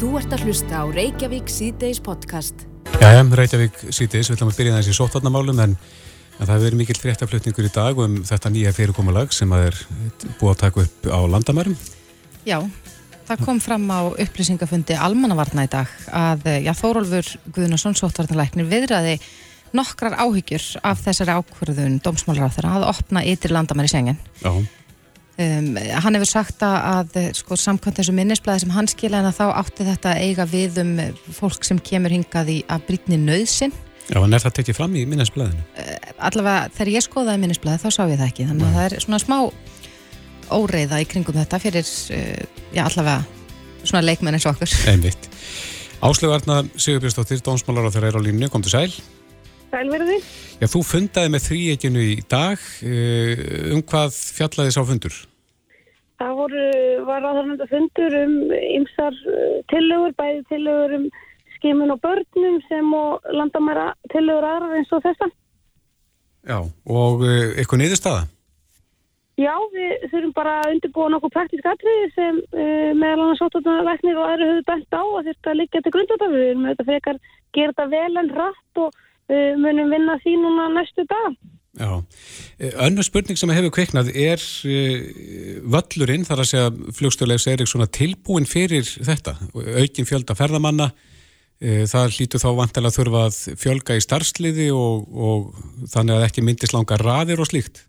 Þú ert að hlusta á Reykjavík C-Days podcast. Jæja, Reykjavík C-Days, við ætlum að byrja þessi sóttvarnamálum en, en það hefur verið mikill fréttaflutningur í dag um þetta nýja fyrirkomulag sem að er búið að taka upp á landamærum. Já, það kom fram á upplýsingafundi almannavarna í dag að já, Þórólfur Guðnarsson, sóttvarnalæknir, viðraði nokkrar áhyggjur af þessari ákvörðun dómsmálar á þeirra að opna ytir landamæri sengen. Já. Um, hann hefur sagt að sko, samkvæmt þessu minnisblæði sem hann skilja en að þá átti þetta eiga við um fólk sem kemur hingað í að brýtni nöðsin. Já, en er það tekið fram í minnisblæðinu? Uh, allavega þegar ég skoðaði minnisblæði þá sá ég það ekki, þannig að það er svona smá óreiða í kringum þetta fyrir, uh, já allavega svona leikmenn eins og okkur. Einmitt. Áslöfarnar Sigurbjörnsdóttir, dómsmálar á þeirra er á línu, kom til sæl. Sælverði. Já, þú fundaði með þrýekinu í dag, um hvað fjallaði sá fundur? Það voru, var áþarnanda fundur um ymsar tillögur, bæði tillögur um skimun og börnum sem og landamæra tillögur aðrar eins og þessa. Já, og eitthvað niðurstaða? Já, við þurfum bara að undirbúa nokkuð praktísk atriði sem uh, meðal annars sótotnalæknir og aðra höfðu bænt á að þetta liggja til grundvölda. Við erum auðvitað frekar gera þetta vel en rætt og uh, munum vinna því núna næstu dag. Já, önnu spurning sem hefur kveiknað er uh, völlurinn, þar að segja flugstjóðlegs Eriksson tilbúin fyrir þetta, aukin fjölda ferðamanna, uh, það hlýtu þá vantilega þurfa að fjölga í starfsliði og, og þannig að ekki myndist langa raðir og slíkt.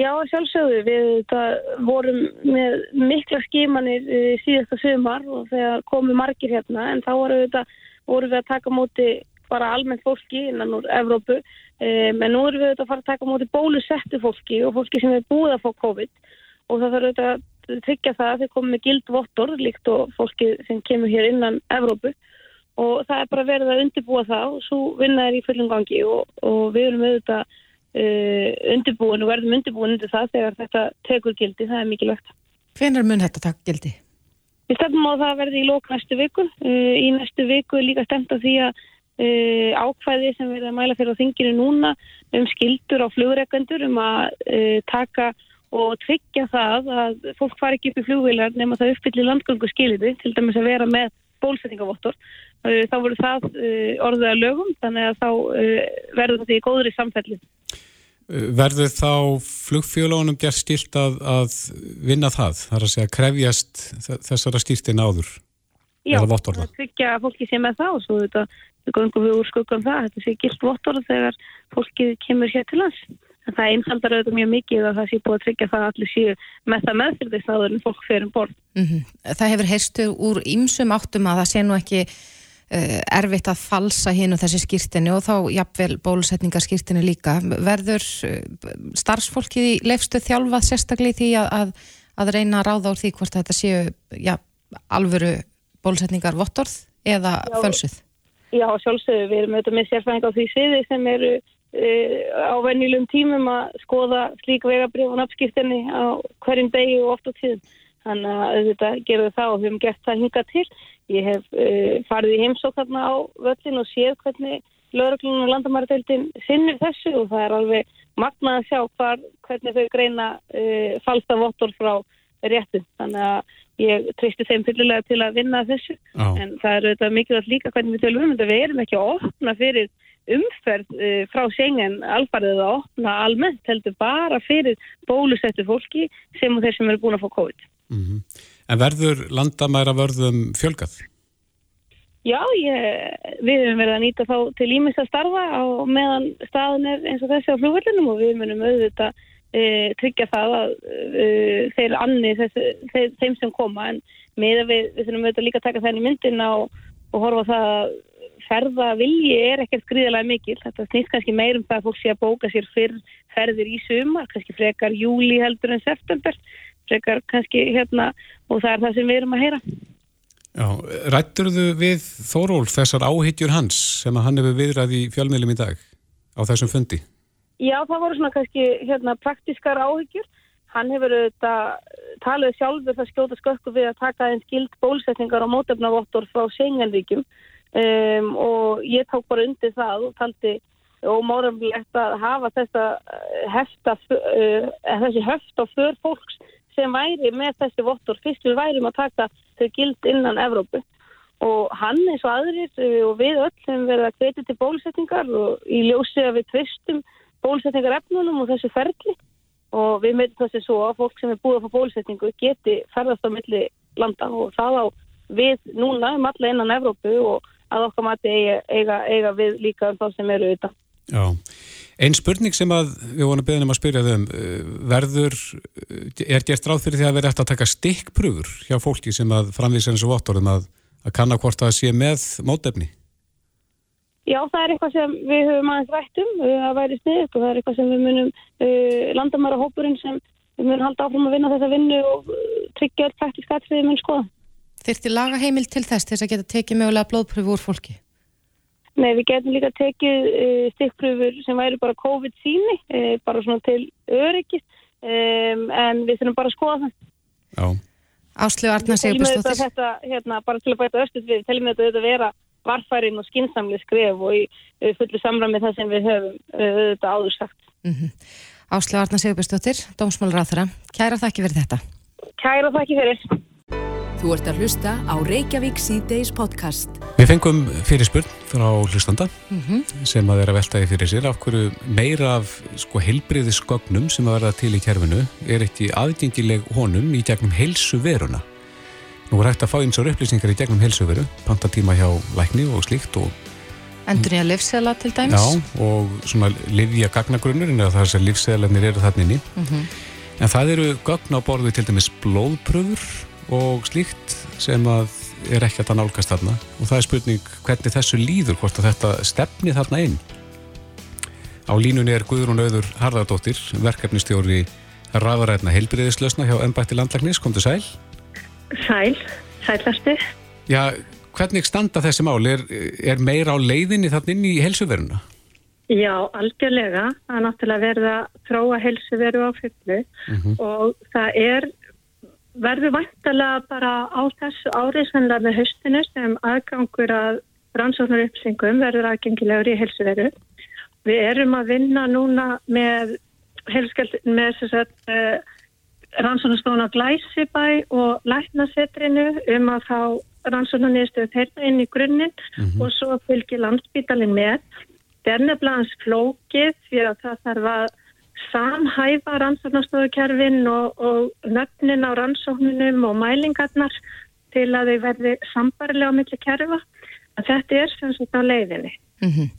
Já, sjálfsögðu, við vorum með mikla skimanir uh, síðasta sömar og þegar komu margir hérna en þá voru við, voru við að taka móti bara almennt fólki innan úr Evrópu Um, en nú erum við auðvitað að fara að taka móti bólusettu fólki og fólki sem er búið að fá COVID og það þarf auðvitað að tryggja það að þeir komið með gildvottor líkt og fólki sem kemur hér innan Evrópu og það er bara verið að undirbúa það og svo vinna er í fullum gangi og, og við erum auðvitað uh, undirbúin og verðum undirbúin undir það þegar þetta tekur gildi, það er mikilvægt. Hvenar mun þetta takk gildi? Við stefnum á það að verði í lók næstu viku. Uh, í næstu viku er líka stemt af því að Uh, ákvæði sem við erum að mæla fyrir á þinginu núna um skildur á flugreikendur um að uh, taka og tryggja það að fólk fari ekki upp í flugvilar nema það uppfyllir landgöngu skiliði til dæmis að vera með bólsettingavottor uh, þá voru það orðið að lögum þannig að þá verður þetta í góðri samfelli Verður þá flugfjölónum gert stilt að, að vinna það? Það er að segja krefjast þessara stiltin áður? Já, að tryggja fólki sé með það og svo þetta við gangum við úr skuggan það. Þetta sé gilt vottor þegar fólkið kemur hér til lands. En það einfaldar auðvitað mjög mikið að það sé búið að tryggja það að allir séu með það meðfyrðist áður en fólk fyrir um borð. Mm -hmm. Það hefur heyrstu úr ýmsum áttum að það sé nú ekki uh, erfitt að falsa hinn og þessi skýrtinni og þá jafnvel bólusetningarskýrtinni líka. Verður uh, starfsfólkið í leifstu þjálfað sérstaklega í því að, að, að reyna að ráða úr því hvort þetta séu ja, alvöru bólusetningar vottorð eða fölsuð Já, sjálfsögðu, við erum auðvitað með sérfæðing á því sviði sem eru uh, á venjulegum tímum að skoða slík vegabrif og nafnskiptinni á hverjum degi og oft á tíðum. Þannig að auðvitað gerum við það og við hefum gert það hinga til. Ég hef uh, farið í heimsókarna á völlin og séð hvernig lögreglunum og landamæradeildin sinnir þessu og það er alveg magnað að sjá hvar, hvernig þau greina uh, falsta vottor frá réttum. Þannig að ég tristi þeim fyllilega til að vinna þessu oh. en það er auðvitað mikilvægt líka hvernig við tölum um þetta við erum ekki að opna fyrir umferð uh, frá sengen alfarðið að opna almennt heldur bara fyrir bólusettu fólki sem og þeir sem eru búin að fá COVID mm -hmm. En verður landamæra vörðum fjölgað? Já, ég, við hefum verið að nýta þá til ímins að starfa á meðan staðin er eins og þessi á flugverðinum og við munum auðvitað e, tryggja það að e, þeir annir þessi, þeir, þeim sem koma. En með að við, við þurfum auðvitað líka að taka þenni myndin á og horfa það að ferða vilji er ekkert gríðilega mikil. Þetta snýst kannski meirum það að fólk sé að bóka sér fyrr ferðir í sumar kannski frekar júli heldur en september frekar kannski hérna og það er það sem við erum að heyra. Já, rættur þú við Þóról þessar áhyggjur hans sem að hann hefur viðræð í fjölmiðlum í dag á þessum fundi? Já, það voru svona kannski hérna praktiskar áhyggjur. Hann hefur auðvitað talið sjálfur það skjóta skökku við að taka einn skild bólusetningar á mótefnavottor frá Sengenríkjum um, og ég tók bara undir það og taldi ómórumlegt að hafa þessa eh, hefta, uh, þessi höft á för fólks sem væri með þessi vottor fyrst við værim að taka þau gild innan Evrópu og hann eins og aðrir og við öll sem verða að hvetja til bólusetningar og í ljósi að við tvistum bólusetningar efnunum og þessu ferli og við meitum þessi svo að fólk sem er búið að fá bólusetningu geti ferðast á milli landa og það á við núna um alla innan Evrópu og að okkar mati eiga, eiga, eiga við líka um þá sem eru auðvitað. Já, einn spurning sem að við vonum beðnum að spyrja þau um verður, er gert ráð fyrir því að verða eftir að taka stikkpröfur hjá fólki sem að framvísa eins og vottorðum að, að kanna hvort það sé með mótefni? Já, það er eitthvað sem við höfum aðeins rætt um að væri sniðt og það er eitthvað sem við munum uh, landamæra hópurinn sem við munum halda áfram að vinna þessa vinnu og uh, tryggja allt praktísk aðtrið við munum skoða. Þyrti laga heimil til þess til þess að geta tekið mögulega blóðpröfu úr fólki? Nei, við getum líka tekið uh, stikkpröfur sem væri bara COVID-síni, uh, bara svona til öryggis, um, en við þurfum bara að skoða það. Já. Áslögu Arna Sigurbjörnsdóttir. Þetta, hérna, bara til að bæta östut við, teljum við þetta vera varfærin og skinsamli skref og í fullu samræmi það sem við höfum auðvitað áður sagt. Mm -hmm. Áslögu Arna Sigurbjörnsdóttir, Dómsmálur á þeirra. Kæra þakki fyrir þetta. Kæra þakki fyrir. Þú ert að hlusta á Reykjavík C-Days podcast. Við fengum fyrirspurn frá hlustanda Mm -hmm. sem að vera veltaði fyrir sér af hverju meira af sko heilbriðisgögnum sem að verða til í kerfinu er ekki aðgengileg honum í gegnum heilsuveruna. Nú er hægt að fá eins og upplýsingar í gegnum heilsuveru, pantatíma hjá lækni og slíkt og Endur nýja livsela til dæmis? Já, og svona livja gagnagrunnur en það er þess að livseðlarnir eru þarna inni. Mm -hmm. En það eru gögn á borðu til dæmis blóðpröfur og slíkt sem að er ekki að nálgast þarna og það er spurning hvernig þessu líður, hvort að þetta stefni þarna inn. Á línunni er Guðrún Auður Harðardóttir, verkefnistjóri rafaræðna heilbriðislausna hjá Embætti Landlagnis, komdu sæl. Sæl, sælasti. Já, hvernig standa þessi mál? Er, er meira á leiðinni þarna inn í helsuveruna? Já, algjörlega. Það er náttúrulega verið að þróa helsuveru á fullu Mm -hmm. og það er verður vantalega bara á þessu ári sannlega með höstinu sem aðgangur að rannsóknar uppsengum verður aðgengilegur í helsuveru. Við erum að vinna núna með, helskeld, með sagt, uh, rannsóknarstofna Glæsibæ og Læknasetrinu um að fá rannsóknarniðstöðu þeirra inn í grunninn Mhm. og svo fylgir landsbítalinn með. Er hans flókið því að það þarf að samhæfa rannsóknarstofukerfin og, og nöfnin á rannsóknunum og mælingarnar til að þau verði sambarilega á milli kerfa. Þetta er sem sagt á leiðinni. Mm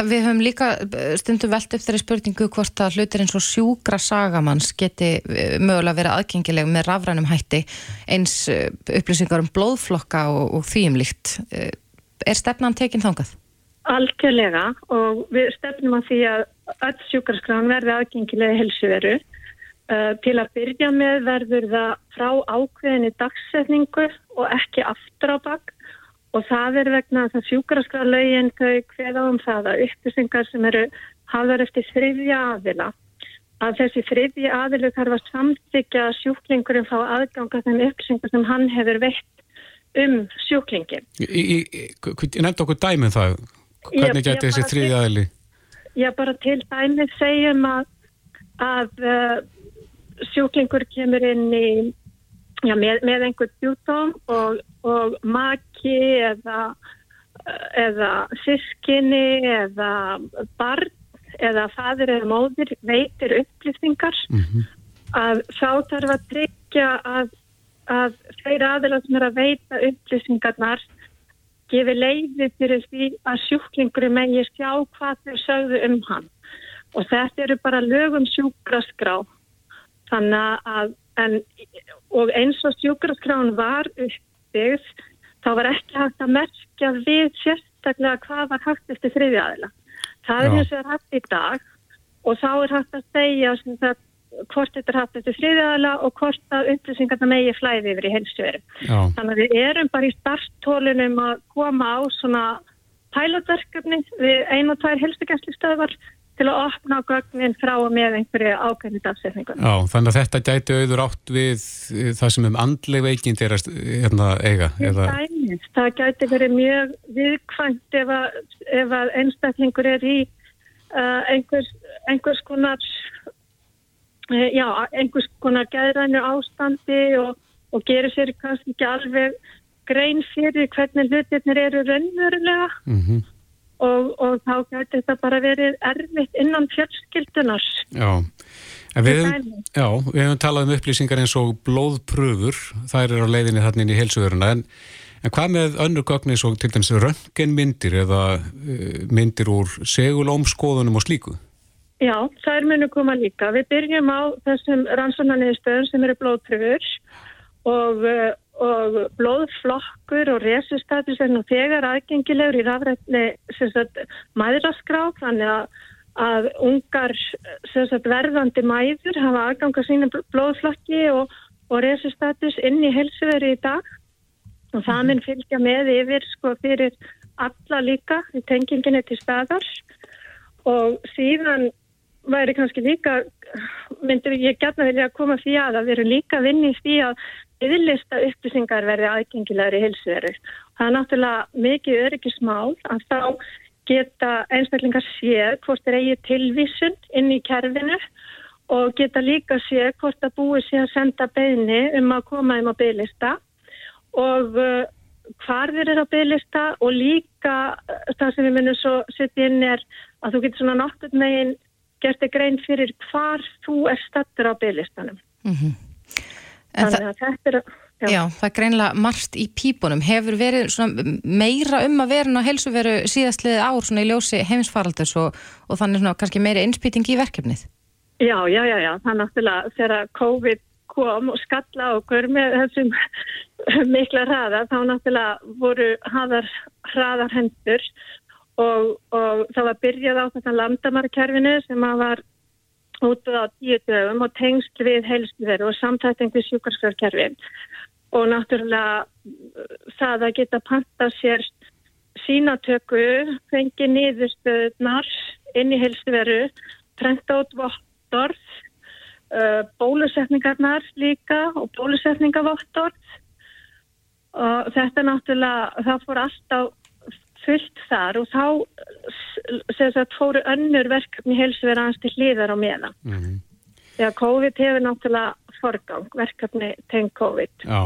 Það við höfum líka eh, stundum velt upp þeirri spurningu hvort að hlutir eins og sjúkra sagamanns geti eh, mögulega verið aðgengileg með rafrænum hætti eins eh, upplýsingar um blóðflokka og, og því um líkt. Er stefnan tekin þangað? Algjörlega og við stefnum að því að öll sjúkarskráin verði aðgengilega helsuveru. Til að byrja með verður það frá ákveðinni dagsetningu og ekki aftur á bak og það er vegna að sjúkarskrálaugin þau hveða um það að upplýsingar sem eru hafðar eftir þriðja aðila að þessi þriðja aðili þarf að samþykja sjúklingurinn fá aðganga þeim upplýsingar sem hann hefur veitt um sjúklingin. Ég nefndi okkur dæmið það. Hvernig ég þessi þriði aðili? Já, bara til dæmið segjum að, að uh, sjúklingur kemur inn í, já, með, með einhvern sjúkdóm og, og maki eða, eða sískinni eða barn eða fadir eða móðir veitir upplýsingar Mm að þá þarf að tryggja að, að þeir aðeins er að veita upplýsingarnar gefi leiði fyrir því að sjúklingurinn megi sjá hvað þau sögðu um hann. Og þetta eru bara lögum sjúkraskrá. Þannig að, en, og eins og sjúkraskráin var uppbyggð, þá var ekki hægt að merkja við sérstaklega hvað var hægt eftir þriði aðila. Það er Já. eins og er hægt í dag og þá er hægt að segja það hvort þetta er haft eftir þriðaðala og hvort að upplýsingarna megi flæði yfir í helstuveru. Já, Þannig að við erum bara í starttólunum að koma á svona pælotverkefni við ein og tvær helstugæslistöðvar til að opna gögnin frá með einhverju ákveðni dagsetningu. já, þannig að þetta gæti auður átt við eh, það sem um andleg veikind er að hérna, eiga. Eða, Dæmis, það gæti verið mjög viðkvæmt ef að, ef að einstaklingur er í uh, einhvers, einhvers konar uh, já, einhvers konar gæðrænu ástandi og, og gerir sér kannski ekki alveg grein fyrir hvernig hlutirnir eru raunverulega Mm -hmm. Og, og þá getur þetta bara verið erfitt innan fjölskyldunar. Já, við já, við hefum talað um upplýsingar eins og blóðpröfur, þær eru á leiðinni þarna inn í heilsuveruna, en, en hvað með önnur gögn eins og til dæmis röntgenmyndir eða uh, myndir úr segulómskoðunum og slíku? Já, þær munu koma líka. Við byrjum á þessum rannsóknarniðstöðum sem eru blóðpröfur og, uh, og blóðflokkur og resustatus er nú þegar aðgengilegur í rafrætni mæðraskrá þannig að, að ungar sagt, verðandi mæður hafa aðganga sína blóðflokki og, og resustatus inn í helsuveri í dag. Og það mun fylgja með yfir sko fyrir alla líka í tenginginni til staðar. Og síðan væri kannski líka, myndir ég gætna vilja koma því að að við erum líka að vinna í því að yfirlista upplýsingar verði aðgengilegar í heilsuveru. Það er náttúrulega mikið öryggismál að þá geta einstaklingar séð hvort þeir eigi tilvísun inn í kerfinu og geta líka séð hvort að búið sé að senda beini um að koma um á bygglista og uh, hvar þeir eru á bygglista og líka uh, það sem við munum svo setja inn er að þú getur svona nokkur megin gert þig grein fyrir hvar þú er stattur á byggðlistanum. Mm Þannig að þetta er... Já. já, það er greinlega margt í pípunum. Hefur verið meira um að vera á helsuveru síðastliðið ár svona í ljósi heimsfaraldurs og, og þannig svona kannski meiri innspýting í verkefnið? Já, já, já, já. Það er náttúrulega þegar COVID kom og skalla okkur með þessum mikla hraða, þá náttúrulega voru hraðar, hraðar hendur og, og það var byrjað á þetta landamarkerfinu sem var út á tíu dögum og tengsl við heilsverðu og samtætting við sjúkarskrafkerfin og náttúrulega það að geta panta sér sínatöku, fengi niðurstöðnar inn í heilsverðu, trenda út vottorð, uh, bólusetningarnar líka og bólusetningavottorð og þetta náttúrulega, það fór alltaf fullt þar og þá sagt, fóru önnur verkefni heilsuverð aðeins til hlýðar á meðan. Mm -hmm. Þegar COVID hefur náttúrulega forgang, verkefni teng COVID Já.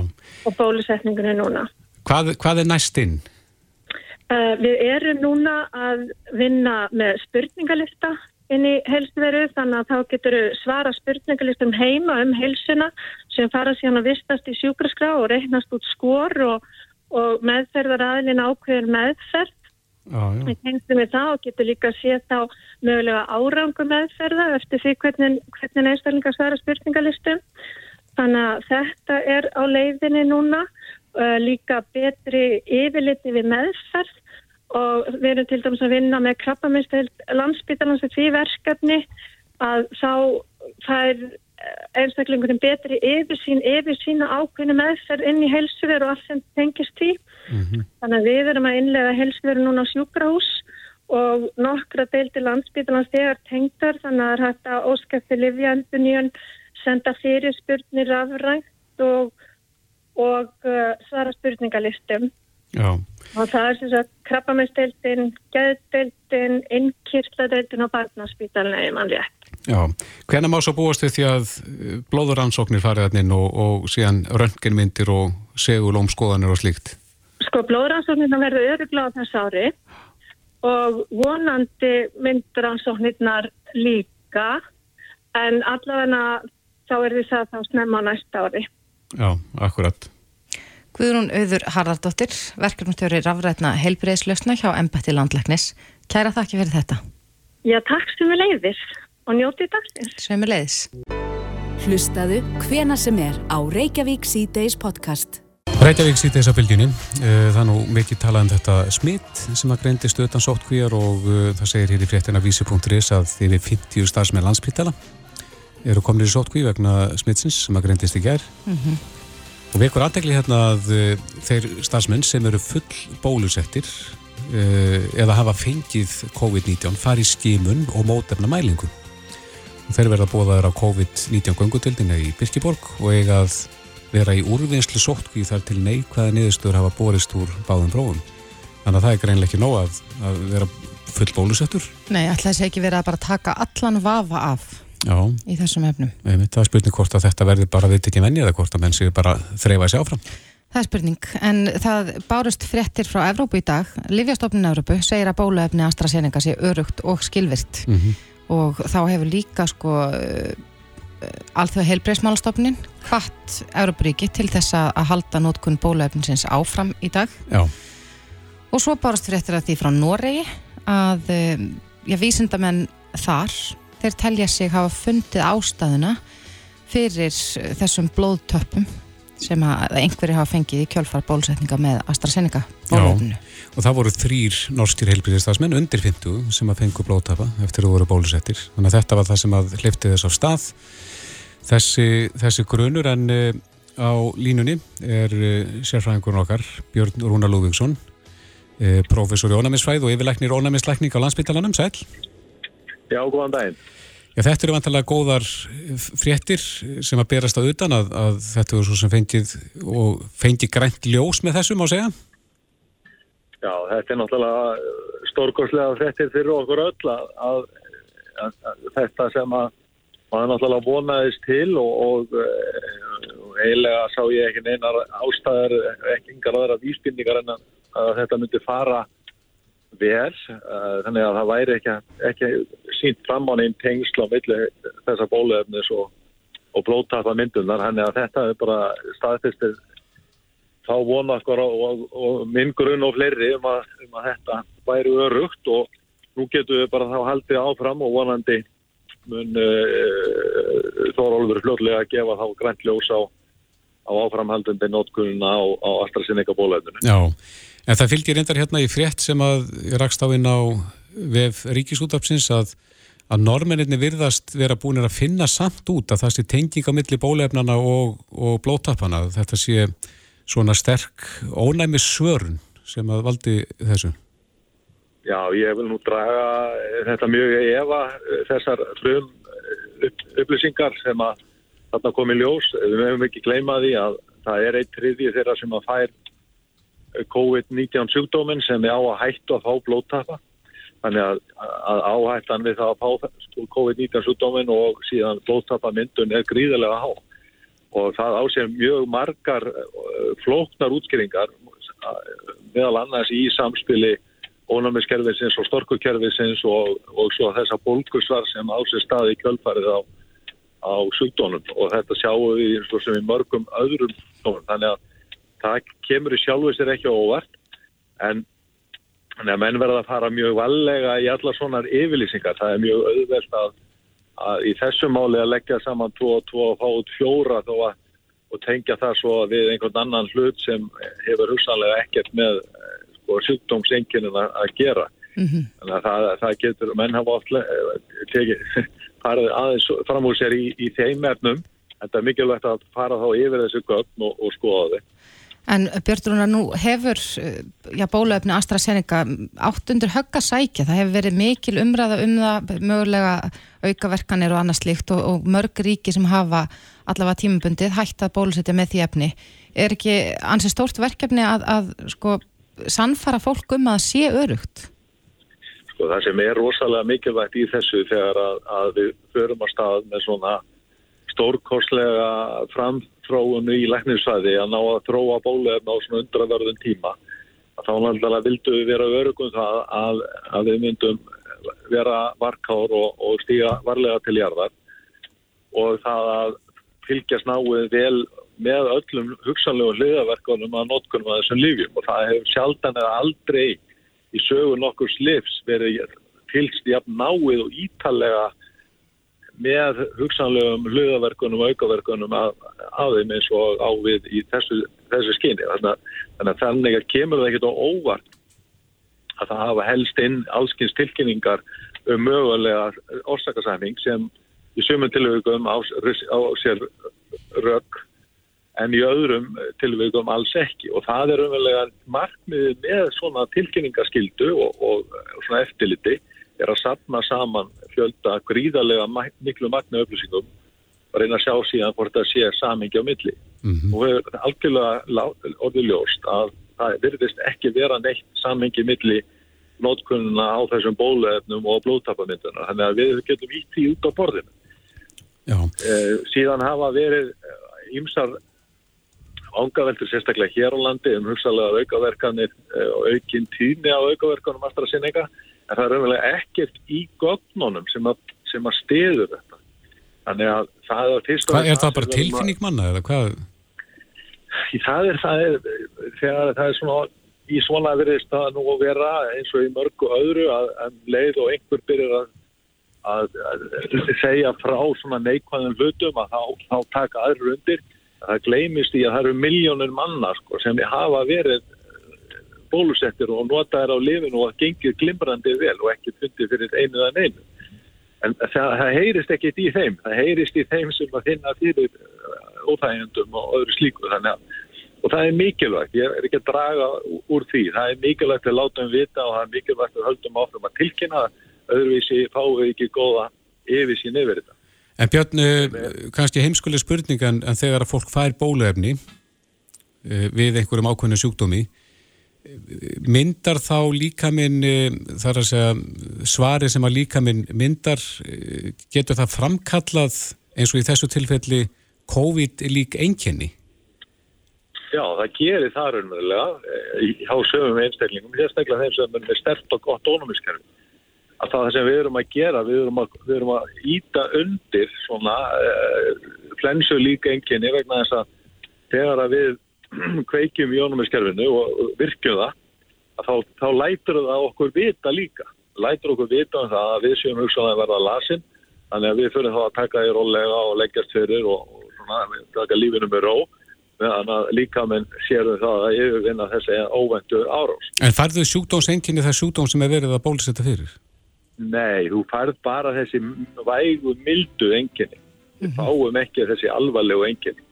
og bólusetningunni núna. Hvað, hvað er næst inn? Uh, við erum núna að vinna með spurningalista inn í heilsuveru þannig að þá getur svara spurningalistum heima um heilsuna sem fara síðan að vistast í sjúkraskrá og reiknast út skor og og meðferðar aðlinn ákveður meðferð í tengslu með það og getur líka að sé þá mögulega árangu meðferða eftir því hvernig, hvernig einstaklingar svara spurningalistum. Þannig að þetta er á leiðinni núna uh, líka betri yfirliti við meðferð og við erum til dæmis að vinna með krabbaminstöld landsbytarnans við því verkefni að þá fær einstaklingurinn betri yfir sín, yfir sína ákveðinu meðferð inn í heilsuveru og allt sem tengist því. Mm -hmm. Þannig að við erum að innlega heilsuveru núna á sjúkrahús og nokkra deildi landsbytarnas þegar tengtar þannig að að óskæfti livjandunjön, senda fyrirspurnir afrænt og, og uh, svara spurningalistum. Já. Og það er sem sagt krabbamestdeildin, geðdeildin, innkirtladeildin og barnaspítalina í mann rétt. Já, hvernig má svo búast þið því að blóðuransóknir farið inn og, og síðan röntgenmyndir og segulómskoðanir og slíkt? Sko, blóðuransóknirna verður öruglega á þess ári og vonandi mynduransóknirnar líka en allavega þá er því það þá snemma á næsta ári. Já, akkurat. Guðrún Auður Harðardóttir, verkefnustjóri rafrætna heilbreyðslausna hjá Embætti Landlæknis. Kæra þakki fyrir þetta. Já, takk sem við leiðir og njótið dagsins. Við leiðis. Hlustaðu hvena sem er á Reykjavík C-Days podcast. Reykjavík C-Days á fylgjunni. Það er nú mikið talað um þetta smitt sem að greindist utan sóttkvíjar og það segir hér í fréttina vísi.is að yfir 50 starfsmenn landspítala eru komin í sóttkví vegna smittsins sem að greindist í gerð. Mm -hmm. Og við ekkur aðdegli hérna að þeir starfsmenn sem eru full bólusettir eða hafa fengið COVID-19 fari í skimun og mótefna mælingu. Þeir verða bóðaður á COVID-19 göngutildina í Birkiborg og eiga að vera í úrvinnslu sóttkví þar til neikvæða niðurstöður hafa borist úr báðum bróðum. Þannig að það er greinlega ekki nóg að, að vera full bólusettur. Nei, alltaf þess að ekki vera að bara taka allan vafa af Já. í þessum efnum. Nei, það er spurning hvort að þetta verður bara viðtekinn venni eða hvort að menn séu bara þreyfa sér áfram. Það er spurning, en það bárust fréttir frá Evrópu í dag. Livjastofnun Evrópu segir að bóluefni AstraZeneca sé örugt og skilvirt Mm -hmm. Og þá hefur líka sko alþjóða heilbreysmálastofnin hvart Evrópuríki til þess að halda nótkun bóluefninsins áfram í dag. Já, og svo bárast fréttir að því frá Noregi að um, já, vísindamenn þar, þeir telja sig hafa fundið ástæðuna fyrir eh, þessum blóðtöppum sem að einhverju hafa fengið í kjölfar bólusetninga með AstraZeneca bóluefninu. og það voru þrýr norskir heilbyrðistafsmenn undir 50 sem að fengu blóðtapa eftir að voru bólusettir. Þannig að þetta var það sem að hleypti þess á stað. Þessi, þessi grunur en uh, á línunni er uh, sérfræðingur okkar, Björn Rúna Lúvíksson, uh, professor í ónæmisfræð og yfirleiknir ónæmisleikning á landsbytalanum, sæl. Já, góðan daginn. Já, þetta eru vantarlega góðar fréttir sem að berast að utan að, að þetta er svo sem fengið og fengið grænt ljós með þessum á segja. Já, þetta er náttúrulega stórkoslega fréttir fyrir okkur öll að, að, að, þetta sem að maður náttúrulega vonaðist til og, og, og eiginlega sá ég ekki neinar ástæðar, ekki yngar aðra vísbynningar en að þetta myndi fara vel, þannig að það væri ekki, ekki sínt fram á einn tengsl á milli þessa bóluefnis og, og blóttapa myndunar, þannig að þetta er bara staðfistir þá vona okkur og, og, og minn grunn og fleiri um að, um að þetta væri örugt og nú getum við bara þá haldið áfram og vonandi mun uh, Þórólfur fljóðlega að gefa þá grænt ljós á, á áframhaldundi nótkunna á, á AstraZeneca bóluefninu. Já, en það fylgir reyndar hérna í frétt sem að rakst á inn á vef ríkisútapsins að að normenninni virðast vera búin að finna samt út að það sé tenging á milli bólefnana og, og blóttappana þetta sé svona sterk ónæmi svörun sem að valdi þessu Já, ég vil nú draga þetta mjög efa þessar frum upp, upplýsingar sem að þarna komi ljós. Við mögum ekki gleyma því að það er eitt triði þeirra sem að fær COVID-19 sjúkdóminn sem er á að hættu að fá blóttappa. Þannig að, að áhættan við það að fá sko, COVID-19 sjúkdóminn og síðan blóttappa myndun er gríðarlega há. Og það ásér mjög margar flóknar útskýringar meðal annars í samspili ónæmiskerfisins og storkukerfisins og, og svo þessa bólkusvar sem ásir staði kjölfarið á, á sjúkdónum og þetta sjáum við eins og sem í mörgum öðrum tónum. Þannig að það kemur í sjálfu sér ekki óvart en þannig að menn verða að fara mjög vallega í alla svona yfirlýsingar. Það er mjög auðvelt að, að í þessu máli að leggja saman 2 og 2 og fá út fjóra þó að og tengja það svo við einhvern annan hlut sem hefur hugsanlega ekkert með og sjúkdómsenginin að gera. Mm -hmm. Þannig að það, það getur, menn hafa oft tekið, farið aðeins fram úr sér í, í þeim efnum. Þetta er mikilvægt að fara þá yfir þessu gögn og, og skoða þau. En Björnrúnar, nú hefur já, bóluefni AstraZeneca áttundur högg að sækja. Það hefur verið mikil umræða um það, mögulega aukaverkanir og annað slikt og, og mörg ríki sem hafa allavega tímabundið hægt að bólusetja með því efni. Er ekki ansið stórt verkefni að, að sko sannfara fólk um að sé örugt? Sko það sem er rosalega mikilvægt í þessu þegar að, að við förum á stað með svona stórkorslega framþróunu í lækningsfæði að ná að þróa bólefna á svona undraverðun tíma þá náttúrulega vildu við vera örugum það að, að við myndum vera varkár og, og stíga varlega til jarðar. Og það að fylgjast náið vel með öllum hugsanlegu hliðaverkunum að notkunum að þessum lífjum og það hefur sjaldan eða aldrei í sögu nokkur slifs verið fylgst jafn náið og ítalega með hugsanlegum hliðaverkunum og aukaverkunum að, að þeim eins og á við í þessu, þessu skyni. Þannig, þannig að þannig að kemur það ekkert á óvart að það hafa helst inn allskynns tilkynningar um mögulega orsakasæming sem í sömum tilvægum á, á sér rögg en í öðrum tilvægum alls ekki og það er umverulega markmiðið með svona tilkynningaskildu og, og svona eftirliti er að sapna saman fjölda gríðarlega miklu magna upplýsingum og reyna að sjá síðan hvort það sé samingi á milli mm -hmm. og við erum algjörlega orðið ljóst að það virðist ekki vera neitt samingi milli nótkunna á þessum bóluefnum og blóðtapamyndunar þannig að við getum ítt í út á borðinu Já. síðan hafa verið ímsar vangaveltur sérstaklega hér á landi um hugsalega aukaverkanir eh, og aukinn tíni á aukaverkanum AstraZeneca en það er raunverulega ekkert í gögnunum sem að, sem að stiður þetta. Þannig að það er fyrst og Hvað, er það bara tilfinning manna eða hvað? Í Það er, það er, þegar það er svona, í svona veriðist það nú að vera eins og í mörgu öðru að, að leið og einhver byrjar að, að, að segja frá svona neikvæðum hlutum að þá, þá taka aðrir undir. Það gleymist í að það eru miljónir manna sko, sem hafa verið bólusettir og nota þær á lifinu og gengið glimrandi vel og ekki fundið fyrir einu eða neinu. En það, það heyrist ekkit í þeim. Það heyrist í þeim sem að finna fyrir uh, óþægjendum og öðru slíku. Að, og það er mikilvægt. Ég er ekki að draga úr því. Það er mikilvægt að láta um vita og það er mikilvægt að höldum áfram að tilkynna það. öðruvísi við ekki góða yfirsýn yfir þetta. En Björn, uh, kannski heimskuleg spurning en, þegar að fólk fær bóluefni uh, við einhverjum ákveðnu sjúkdómi myndar þá líkaminn uh, þar að segja svari sem að líkaminn myndar uh, getur það framkallað eins og í þessu tilfelli COVID lík einkenni Já, það gerir það raunverulega eh, hjá sögum einstaklingum, sérstaklega þeim sem er stert og gott ónumiskerfi. Að það sem við erum að gera, við erum að, við erum að íta undir svona flensu líka enginni vegna þess að þegar að við kveikjum í ónumiskerfinu og virkjum það, að þá, þá lætur það okkur vita líka. Lætur okkur vita um það að við séum hugsaðan að verða lasin, þannig að við fyrir þá að taka því rólega og leggjast fyrir og, og svona, taka lífinu með ró meðan að líka menn sérum það að yfirvinna þessi óvendu árás. En færðu sjúkdómseinkenni það sjúkdóm sem er verið að bólusetta fyrir? Nei, þú færð bara þessi vægu mildu enginni. Við fáum ekki þessi alvarlegu enginni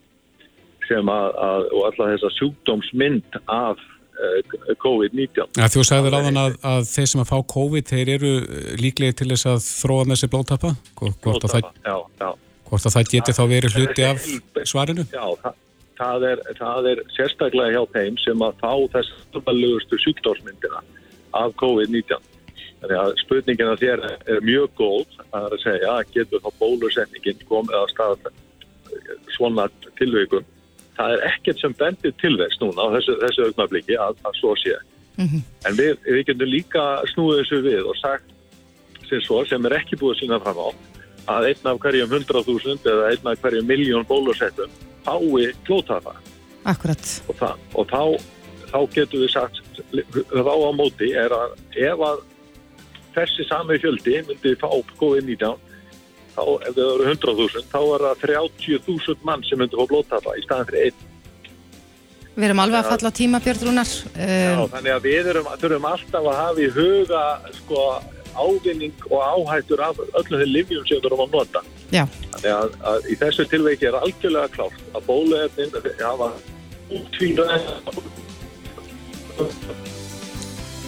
sem að, að og alla þessa sjúkdómsmynd af uh, COVID-19. Ja, þú sagður áðan að, að þeir sem að fá COVID þeir eru eh, líklegir til þess að þróa með sér blóðtappa hvort að, það, Já, já. hvort að það geti þá verið hluti af svarinu? Já, það, það, er, það er sérstaklega hjá þeim sem að fá þess alvarlegustu sjúkdómsmyndina af COVID-19. Þannig að spurningin að þér er mjög góð að segja getur þá bólusetningin komið að stað svona tilveikum. Það er ekkert sem bendir til þess núna á þessu, þessu augnabliki að, að svo sé. En við, við getum líka snúið þessu við og sagt sem svo sem er ekki búið að sína fram á að einn af hverjum 100.000 eða einn af hverjum miljón bólusettum fái flótafa Akkurat. og, það, og þá, þá getum við sagt þá á móti er að ef að þessi sami fjöldi myndi fá COVID-19 þá ef það eru 100.000 þá er það 30.000 mann sem myndi fá blóttafa í staðan fyrir einn. Við erum alveg að falla á tíma, Björn Rúnar. Já, Um, þannig að við erum, þurfum alltaf að hafa í huga sko, ávinning og áhættur af öllum þeim livjum sem við erum að nota. já, Þannig að, að í þessu tilveiki er algjörlega klárt að bóluefnin hafa útvíðað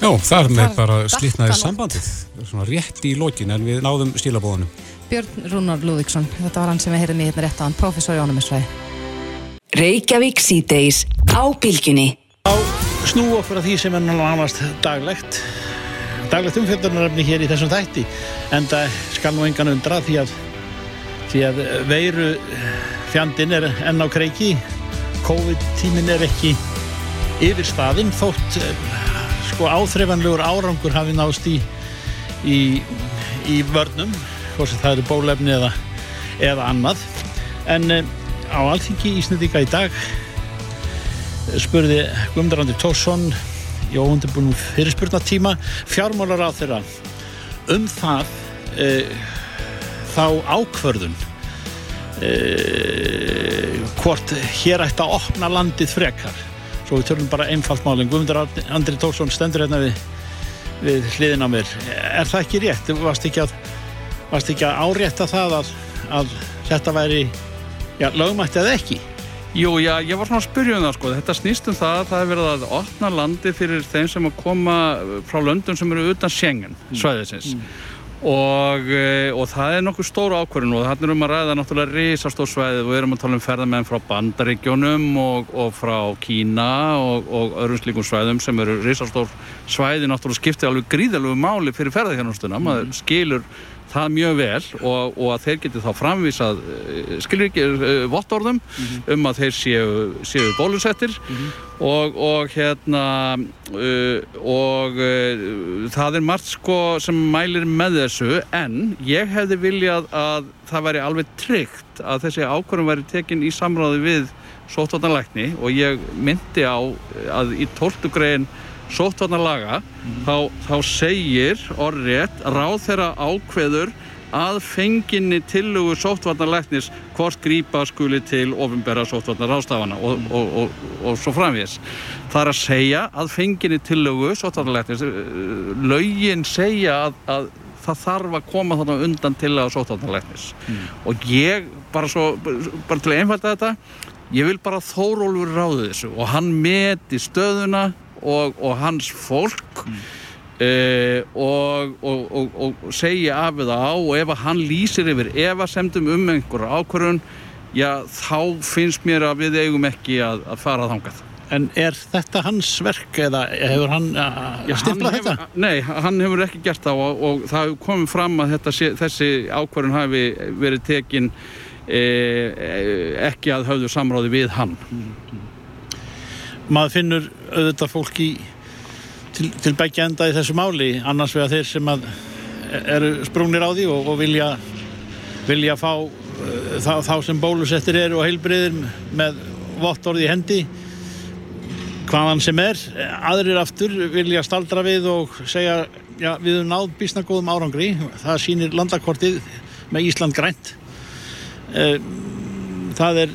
Já, þar með Það bara slitnaði sambandið. Svona rétt í lokin en við náðum stílabóðunum Björn Rúnar Lúðíksson, þetta var hann sem við heyrðum í hérna rétt á hann, professor í ónumisfræði. Reykjavík síðdeis á bylginni. snú okkur að því sem er nánast daglegt. Daglegt umfjöldunarefni hér í þessum þætti. En það skal nú engan undra því að því að veiru fjandin er enn á kreiki. COVID-tímin er ekki yfir staðinn þótt eh, sko áþreifanlegur árangur hafi nást í í, í vörnum hvort það eru bólefni eða, eða annað. En eh, á alþingi Íslandika í dag spurði Guðmundur Tórsson í óundibunum fyrirspurnatíma fjármálar á þeirra um það e, þá ákvörðun e, hvort hér ætti að opna landið frekar. Svo við tölum bara einfalt málinn Guðmundur Andri Tórsson stendur hérna við, við hliðin á mér. Er það ekki rétt? Varst ekki að, varst ekki að árétta það að, að þetta væri já, lögmætti eða ekki? Jú, já, ég var svona að spyrja um það sko. Þetta snýst um það að það er verið að opna landi fyrir þeim sem að koma frá löndum sem eru utan Schengen, svæðisins. Og, eh, og það er nokkuð stóru ákvörðun og þannig erum að ræða náttúrulega risastór svæði og við erum að tala um ferðamenn frá bandaríkjónum og, og frá Kína og, og öðrum slíkum svæðum sem eru risastór svæði náttúrulega skipti alveg gríðalegu máli fyrir ferðarþjónustuna. Maður skilur það mjög vel og, og að þeir geti þá framvísað eh, skilur ekki uh, vottorðum um að þeir séu, séu bólusettir og, og hérna uh, og uh, það er margt sko sem mælir með þessu en ég hefði viljað að það væri alveg tryggt að þessi ákvörðum væri tekin í samráði við sóttvarnalækni og ég myndi á að í 12. sóttvarnalaga þá, þá segir orðrétt ráð þeirra ákveður að fenginni tillugu sóttvarnalæknis hvort grípa skuli til ofinbæra sóttvarnarástafana og, og, og, og svo framvís. Það er að segja að fenginni tillugu sóttvarnalæknis, lögin segja að, að það þarf að koma þarna undan til að sóttvarnalæknis og ég bara svo, bara til að einfalda þetta ég vil bara Þórólfur ráði þessu og hann meti stöðuna og, og hans fólk mm. og, og, og segja af eða á og ef hann lýsir yfir efasemdum um einhverja ákvörðun já þá finnst mér að við eigum ekki að, að fara þangað En er þetta hans verk eða hefur hann stiflað þetta? Nei, hann hefur ekki gert það og, og það hefur komið fram að þetta, þessi ákvörðun hafi verið tekin e, ekki að höfðu samráði við hann Maður finnur auðvitað fólki til, til begja enda í þessu máli annars vegar þeir sem að eru sprungnir á því og, og vilja vilja fá uh, þá, þá sem bólusettir eru og heilbriðir með vottorði í hendi hvaðan sem er. Aðrir aftur vilja staldra við og segja já, við höfum náð bísna góðum árangri. Það sýnir landakortið með Ísland grænt. Það er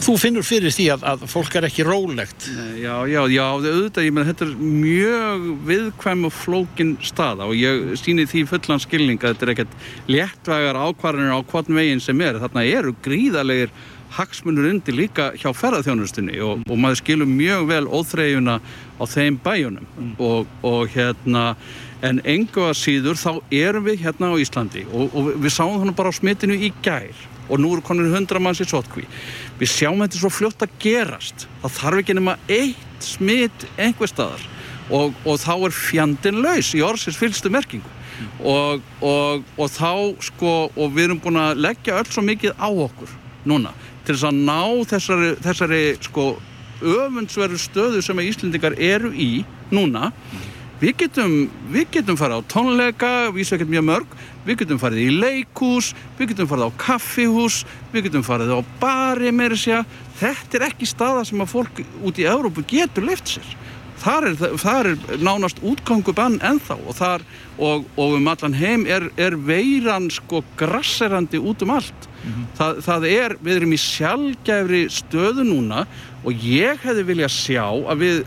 þú finnur fyrir því að, að fólk er ekki rólegt? Já, já, já, auðvitað, ég menn þetta er mjög viðkvæm og flókin staða og ég síni því fullan skilning að þetta er ekkert léttvægar ákvarðanir á hvern veginn sem er. Þarna eru gríðalegir hagsmunur undir líka hjá ferðarþjónustunni og, og maður skilur mjög vel óþreyjuna á þeim bæjunum. Mm. og, og hérna en engu að síður þá erum við hérna á Íslandi og, og við sáum þannig bara á smitinu í gær og nú eru konur hundra manns í sótkví við sjáum þetta svo fljótt að gerast. Það þarf ekki nema eitt smitt einhver staðar og, og þá er fjandin laus í orðsins fylgstu merkingu. Mm. og, og, þá sko og við erum búin að leggja öll svo mikið á okkur núna til þess að ná þessari, þessari sko öfundsveru stöðu sem að Íslendingar eru í núna við getum, við getum farið á tónleika við séum ekkert mjög mörg við getum farið í leikús, við getum farið á kaffihús, við getum farið á bari meira sér, þetta er ekki staða sem að fólk út í Európu getur leift sér. Þar er, þar er nánast útgangubann ennþá og, þar, og, og um allan heim er, er veiran sko grasserandi út um allt. Mm -hmm. það, það er, við erum í sjálfgæfri stöðu núna og ég hefði viljað sjá að við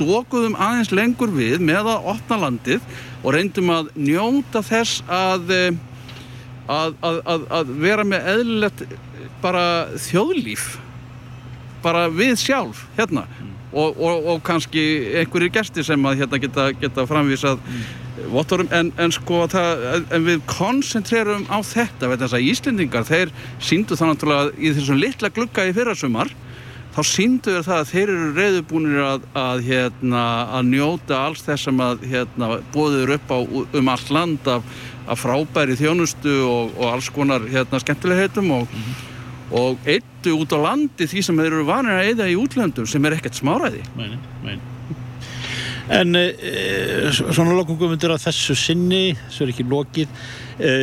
dókuðum aðeins lengur við með að opna landið og reyndum að njóta þess að að, að, að vera með eðlilegt bara þjóðlíf. Bara við sjálf hérna. Og, og, og kannski einhverjir gæsti sem að hérna geta, geta framvísað mm. vottorum en, en sko það, en við koncentrerum á þetta veit þess að Íslendingar þeir síndu það náttúrulega í þessum litla glugga í fyrrasumar þá síndu þér það að þeir eru reyðubúinir að, að, hérna, að njóta alls þess sem að hérna, bóður upp á um all land af, af frábæri þjónustu og, og alls konar hérna, skemmtilegheitum og mm -hmm og eittu út á landi því sem þeir eru vanir að eida í útlöndum sem er ekkert smáræði meini, meini. En e, svona lokungum undir að þessu sinni þessu er ekki lokið e,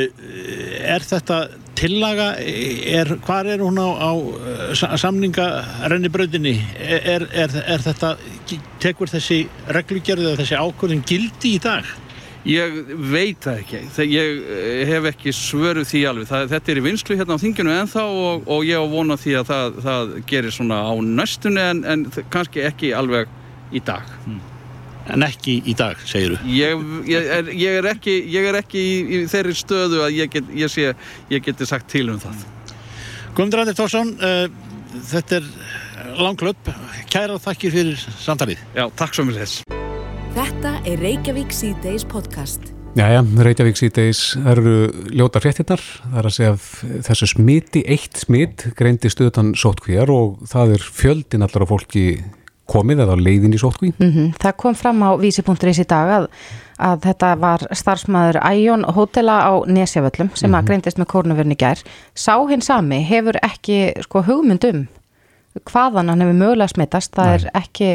er þetta tillaga er, hvar er hún á, á samningarennibröðinni er, er, er þetta tekur þessi reglugjörðu eða þessi ákvörðin gildi í dag? Ég veit það ekki. Ég eh, hef ekki svöruð því alveg. Það, þetta er í vinslu hérna á þinginu ennþá og, og ég á vona því að það, það gerir svona á næstunni en, en kannski ekki alveg í dag. Hmm. En ekki í dag, segir þú? Ég, ég, er, ég er ekki, er ekki í, í þeirri stöðu að ég, get, ég sé, geti sagt til um það. Guðmundur Andri Tórsson, uh, þetta er langklöpp. Kæra þakkir fyrir samtalið. Já, takk svo mjög þess. Þetta er Reykjavík C-Days podcast. Jæja, Reykjavík C-Days eru ljóta fréttinnar. Það er að segja að þessu smiti, eitt smit, greindi stöðan sótkvíjar og það er fjöldin allar af fólki komið eða leiðin í sótkví. Mm Það kom fram á vísi.is í dag að, að þetta var starfsmæður Æjón hótela á Nesjavöllum sem að greindist með kórnavörni gær. Sá hinn sami hefur ekki sko, hugmyndum hvaðan hann hefur mögulega smitast. Það Nei. er ekki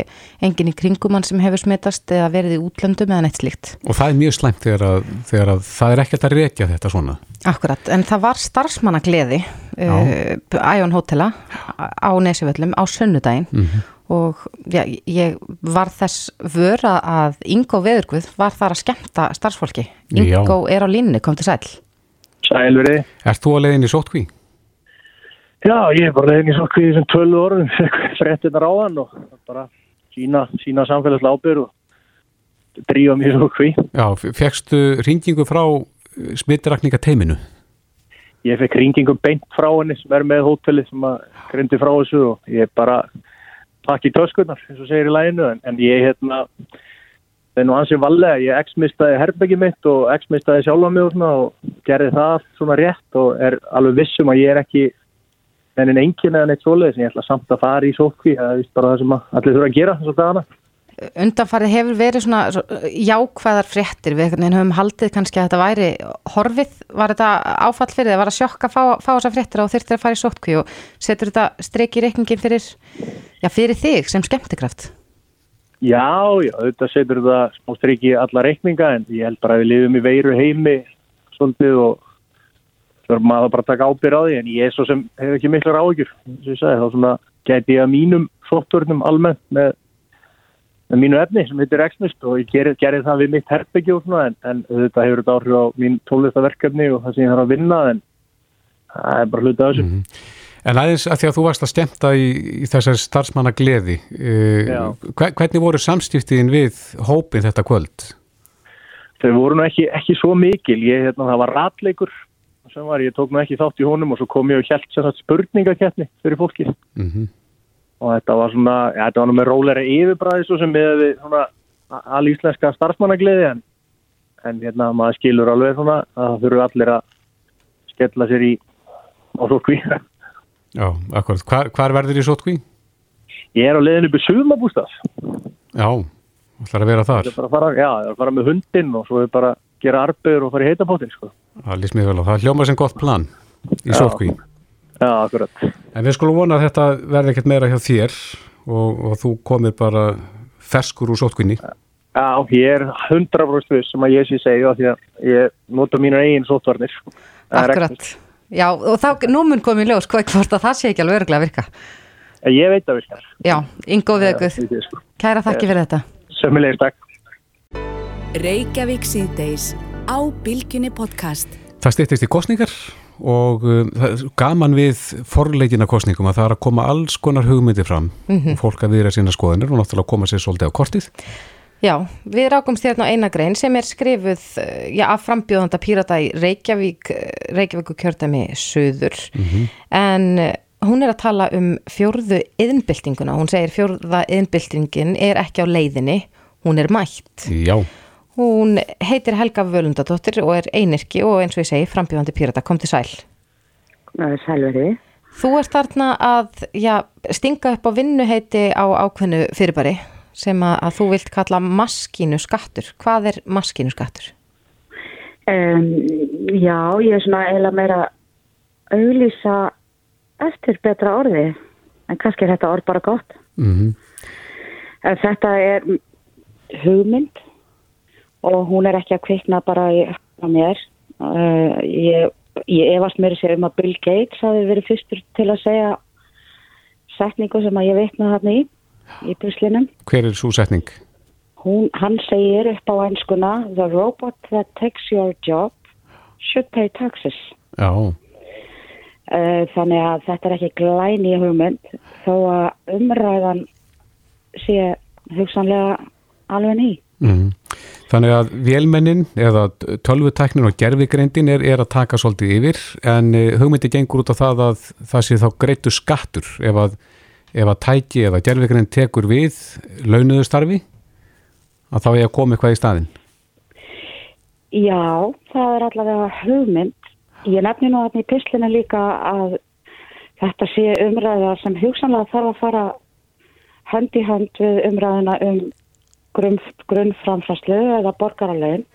engin í kringum hann sem hefur smitast eða verið í útlöndum eða neitt slíkt. Og það er mjög slæmt þegar að, þegar að það er ekkert að rekja þetta svona. Akkurat, en það var starfsmannagleði uh, Æjón hótela á Nesjavöllum á sunnudaginn og já, ég var þess vöra að Ingo Veðurguð var þar að skemmta starfsfólki. Já. Ingo er á línni, kom til sæl. Sælveri. Ert þú á leiðin í sótkví? Já, ég er bara leiðin í kviðið sem 12 orðum, fréttinnar á hann og bara sína, sína samfélagslega ábyrg og drífa mér kvið. Já, fegstu ringingu frá smittirakninga teiminu? Ég fekk ringingum beint frá henni sem er með hótelið sem að grindi frá þessu og ég bara pakki töskunnar, eins og segir í læginu, en, en ég hérna, það er nú ansið valega, ég ex-mistaði herbeggi mitt og ex-mistaði sjálfa mig og og gerði það svona rétt og er alveg vissum að ég er ekki enn engin eða neitt svoleiðis en ég ætla samt að fara í sótkví, það er bara það sem allir þurfa að gera þess að dagana. Undanfarið hefur verið svona svo- jákvæðar fréttir. Við höfum haldið kannski að þetta væri horfið, var þetta áfall fyrir þið, var að sjokka að fá, fá þessa fréttir og þurftir að fara í sótkví og setur þetta streik í reikningin fyrir, já, fyrir þig sem skemmtikraft. Já, já, þetta setur þetta smá striki alla reikninga en ég held bara að við lifum í veiru heimi svolítið og það er maður bara að taka ábyrð á því en ég er svo sem hefur ekki miklar sagði, þá svona gæti ég að mínum sótturnum almennt með mínu efni sem heitir Exmist og ég gerði, gerði það við mitt svona en, en þetta hefur þetta áhrif á mín tónlistaverkefni og það sem ég þarf að vinna en það er bara hluti af þessu. En aðeins að því að þú varst að stemta í, í þessar starfsmanna gleði, uh, hvernig voru samstiftiðin við hópin þetta kvöld? Þau voru nú ekki, ekki svo mikil, ég, hérna, það var ratleikur sem var, ég tók nú ekki þátt í honum og svo kom ég og hjælt spurningakeppni fyrir fólki Mm og þetta var svona, ja, þetta var nú með róleira yfirbræði svo sem við svona alíslenska starfsmannagliði en, en hérna maður skilur alveg svona að það þurfu allir að skella sér í á sótkví. Já, akkurat. Hvar, hvar verður í sótkví? Ég er á upp í sumabústað. Já, ætlar að vera þar. Er að fara, já, ég er að fara með hundinn og svo er bara að gera arbegur og fara í heitapótinn, sko. Það lýst mér vel á. Það hljóma sem gott plan í sótkví. Já, akkurat. En við skulum vona að þetta verði ekkert meira hjá þér og, og þú komir bara ferskur úr sótkvinni. Já, ég er 100% viss sem að ég sé segja því að ég nota mínar eigin sótvarnir. Akkurat. Já, og þá, nú mun komið ljós, hvað hvort að það sé ekki alveg örgulega að virka. ekki- Ég veit að virkar. Já, Já, ég sé, sko. kæra þakki fyrir þetta. Sömmulegis takk. Reykjavík síðdeis á Bilginni podcast. Það stýttist í kostningar og er gaman við forleikina kostningum að það er að koma alls konar hugmyndi fram. Og fólk að viðra sína skoðanir og náttúrulega koma sér svolítið á kortið. Já, við rákumst hérna á eina grein sem er skrifuð eh, já, af frambjóðanda pírata í Reykjavík, eh, Reykjavíku kjördæmi Suður en eh, hún er að tala um fjórðu yðnbyltinguna, hún segir fjórða yðnbyltingin er ekki á leiðinni, hún er mætt. Já, Hún heitir Helga Völundadóttir og er einirki og eins og ég segi frambjóðandi pírata, kom til sæl. Sælveri. Þú ert þarna að já, stinga upp á vinnuheiti á ákveðnu fyrirbæri sem að, að þú vilt kalla maskínu skattur. Hvað er maskínu skattur? Um, já, ég er svona eiginlega meira auðlýsa eftir betra orði en kannski er þetta orð bara gott. mm En þetta er hugmynd og hún er ekki að kvikna bara í á mér. Uh, ég, ég efast mér sér um að Bill Gates hafi verið fyrstur til að segja setningu sem að ég veitna þarna í, í buslinum. hver er svo setning? Hún, hann segir upp á einskuna The robot that takes your job should pay taxes. Já, Uh, þannig að þetta er ekki glæni hugmynd þó að umræðan sé hugsanlega alveg ný. Mm. þannig að vélmennin eða tölvutæknin og gerfigreindin er, er að taka svolítið yfir en eh, hugmyndi gengur út á það að það sé þá greittu skattur ef að, ef að tæki eða gerfigreind tekur við launuðu starfi að þá er að koma eitthvað í staðinn. Já, það er allavega hugmynd. Ég nefni nú þarna í pislinu líka að þetta sé umræða sem hugsanlega þarf að fara hönd í hönd við umræðina um grunnframfæslu eða borgaralögin.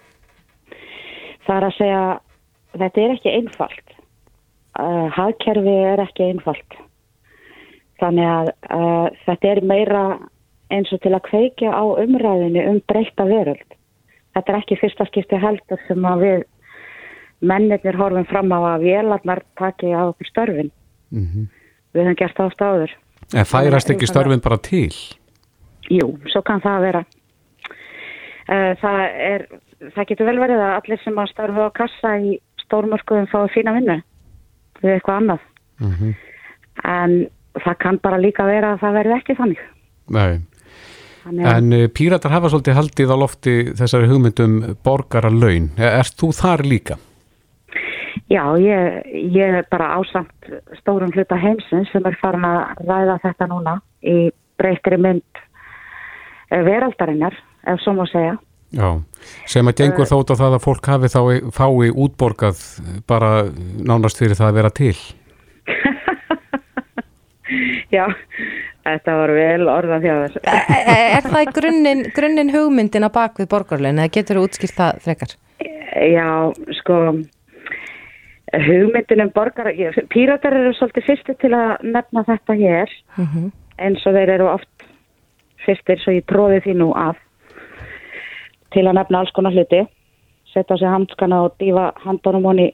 Það er að segja, þetta er ekki einfalt. Uh, hagkerfi er ekki einfalt. Þannig að uh, þetta er meira eins og til að kveikja á umræðinu um breyta veröld. Þetta er ekki fyrsta skipti heldur sem að við mennirnir horfum fram á að vélarnar taki á okkur störfin. Mm -hmm. Við höfum gert það á stáður. En færast ekki störfin bara til? Jú, svo kann það vera. Uh, það, er, það getur vel verið að allir sem að starfa á kassa í stórmörkuðum fái fína vinnu við eitthvað annað. Mm -hmm. En það kann bara líka vera að það verði ekki þannig. Nei. Þannig. En uh, píratar hafa svolítið haldið á lofti þessari hugmyndum borgara laun. Er þú þar líka? Já, ég, ég er bara ásamt stórum hluta heimsins sem er farin að ræða þetta núna í breytri mynd eh, veraldarinnar, ef svo má segja. Já, sem að gengur uh, þótt á það að fólk hafi þá fái útborgað bara nánast fyrir það að vera til. Já, þetta var vel orðan þjóðar. Er það grunninn grunninn hugmyndin að bak við borgarlegin eða getur þú útskilt það frekar? Já, sko hugmyndin um borgar píratar eru svolítið fyrstu til að nefna þetta hér uh mhm. -huh. eins og þeir eru oft fyrstir svo ég tróði því nú af til að nefna alls konar hluti setja á sig handskana og dífa handbónum honi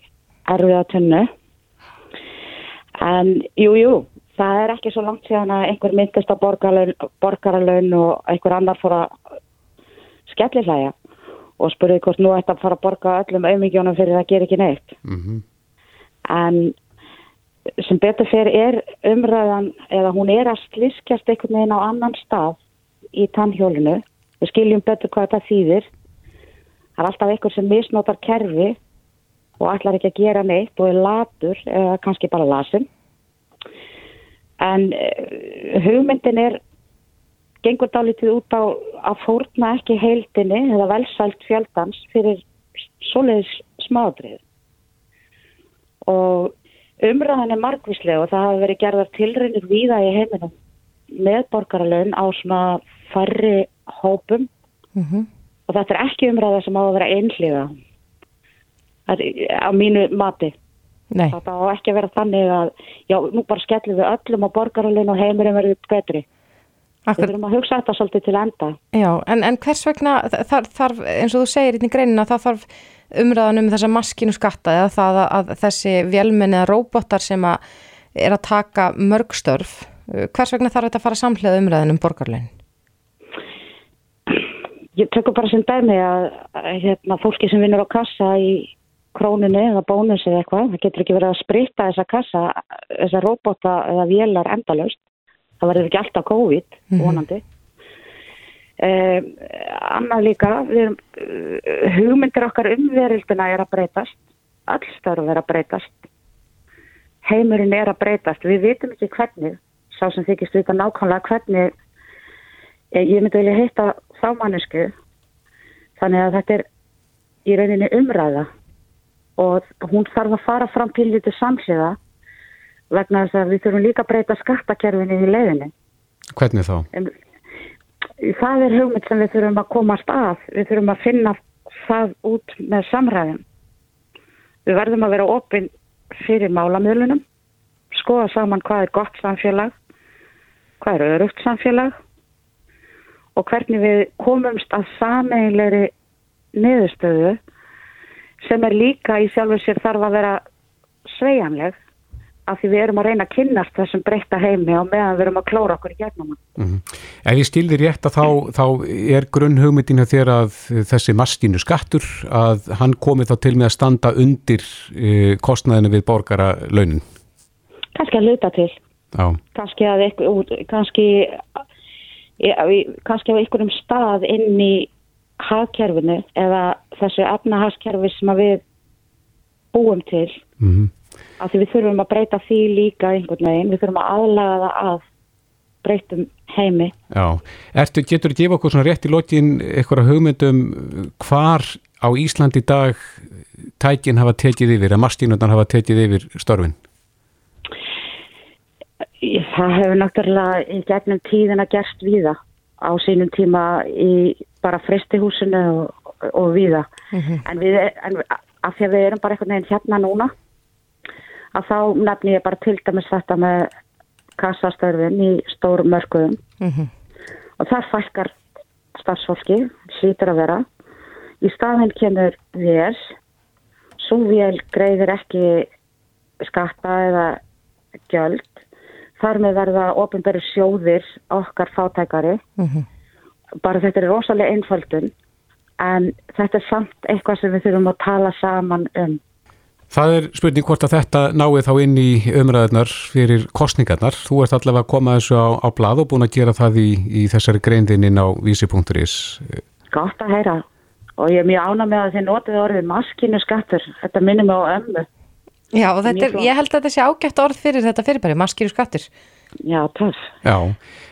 erfiða tunnu. En jújú jú, það er ekki svo langt síðan að einhver myndist á borgaralaun og einhver annar fór að skellihlæja og spurði hvort nú ætti að fara að borga öllum auðmíkjónum fyrir að gera ekki neitt. Mm -hmm. en sem betur fyrir er umræðan eða hún er að sliskjast einhvern veginn á annan stað í tannhjólinu við skiljum betur hvað þetta þýðir. Það er alltaf einhver sem misnotar kerfi og ætlar ekki að gera neitt og er latur eða kannski bara lasin en uh, hugmyndin er gengur dálítið út á að fórna ekki heildinni eða velsælt fjöldans fyrir svoleiðis smadrið og umræðan er margvíslega og það hafa verið gerðar tilrænir víða í heiminum með borgaralön á svona færri hópum mm -hmm. og þetta er ekki umræða sem á að vera einhliða á mínu mati Nei. Það á ekki að vera þannig að já, nú bara skellum við öllum á borgaralinn og heimurinn verður betri. Akkur... Við þurfum að hugsa þetta svolítið til enda. Já, en, en hvers vegna þarf, þarf, eins og þú segir í greinina, það þarf umræðan um þessa maskinu skatta eða það að, að þessi vélmenni eða róbotar sem að er að taka mörgstörf, hvers vegna þarf þetta að fara samlega umræðan um borgaralinn? Ég tökur bara sem dæmi að, að hérna, fólki sem vinnur á kassa í krónunni eða bónus eða eitthvað. Það getur ekki verið að spritta þessa kassa, þessa robota eða vélar endalust. Það verður ekki alltaf COVID, mm -hmm. vonandi. Eh, annað líka, erum, uh, hugmyndir okkar umverildina er að breytast. Allstarf er að breytast. Heimurinn er að breytast. Við vitum ekki hvernig, sá sem þykist vita nákvæmlega hvernig eh, ég myndi vilja heita þá mannesku. Þannig að þetta er í rauninni umræða og hún þarf að fara fram til þetta samhliða vegna þess að við þurfum líka að breyta skattakerfinni í leiðinni. Hvernig þá? En, það er hugmynd sem við þurfum að komast að. Við þurfum að finna það út með samræðum. Við verðum að vera opinn fyrir málamjölunum, skoða saman hvað er gott samfélag, hvað er örugt samfélag og hvernig við komumst að sameinleiri niðurstöðu sem er líka í sjálfur sér þarf að vera sveianleg af því við erum að reyna að kynnast þessum breytta heimi og meðan við erum að klóra okkur í gegnum. Mm -hmm. Ef ég skildi rétt að þá, þá er grunn hugmyndinu þér að þessi maskínu skattur að hann komi þá til með að standa undir uh, kostnæðinu við borgara launin? Kanski að luta til. Já. Kanski að kannski, kannski á einhverjum stað inn í hagkerfinu eða þessu efnahagkerfi sem við búum til mm -hmm. af því við þurfum að breyta því líka einhvern veginn, við þurfum að aðlaga það að breytum heimi Já, Ertu, getur þú að gefa okkur svona rétt í lokin eitthvað hugmyndum hvar á Íslandi dag tækin hafa tekið yfir, að mastínutan hafa tekið yfir störfin? Það hefur náttúrulega í gegnum tíðina gerst víða á sínum tíma í bara fristihúsinu og, og víða. En, við, en af því að við erum bara einhvern veginn hérna núna, að þá nefni ég bara til dæmis þetta með kassastörfin í stórum mörgum og þar fælkar starfsfólki, hlýtur að vera. Í staðinn kemur vél, svo vél greiðir ekki skatta eða gjöld. Þar með verða ofinbæri sjóðir okkar fátækari. Bara þetta er rosalega einföldun en þetta er samt eitthvað sem við þurfum að tala saman um. Það er spurning hvort að þetta náið þá inn í umræðunar fyrir kostningarnar. Þú ert allavega að koma þessu á, á blad og búin að gera það í, í þessari greindininn á vísi.is. Gott að heyra og ég er mjög ána með að þið notið orðið maskinu skattur. Þetta minnir mig á ömmu. Já, og er, ég held að þetta sé ágætt orð fyrir þetta fyrirbæri, maskýru skattur. Já, töff. Já,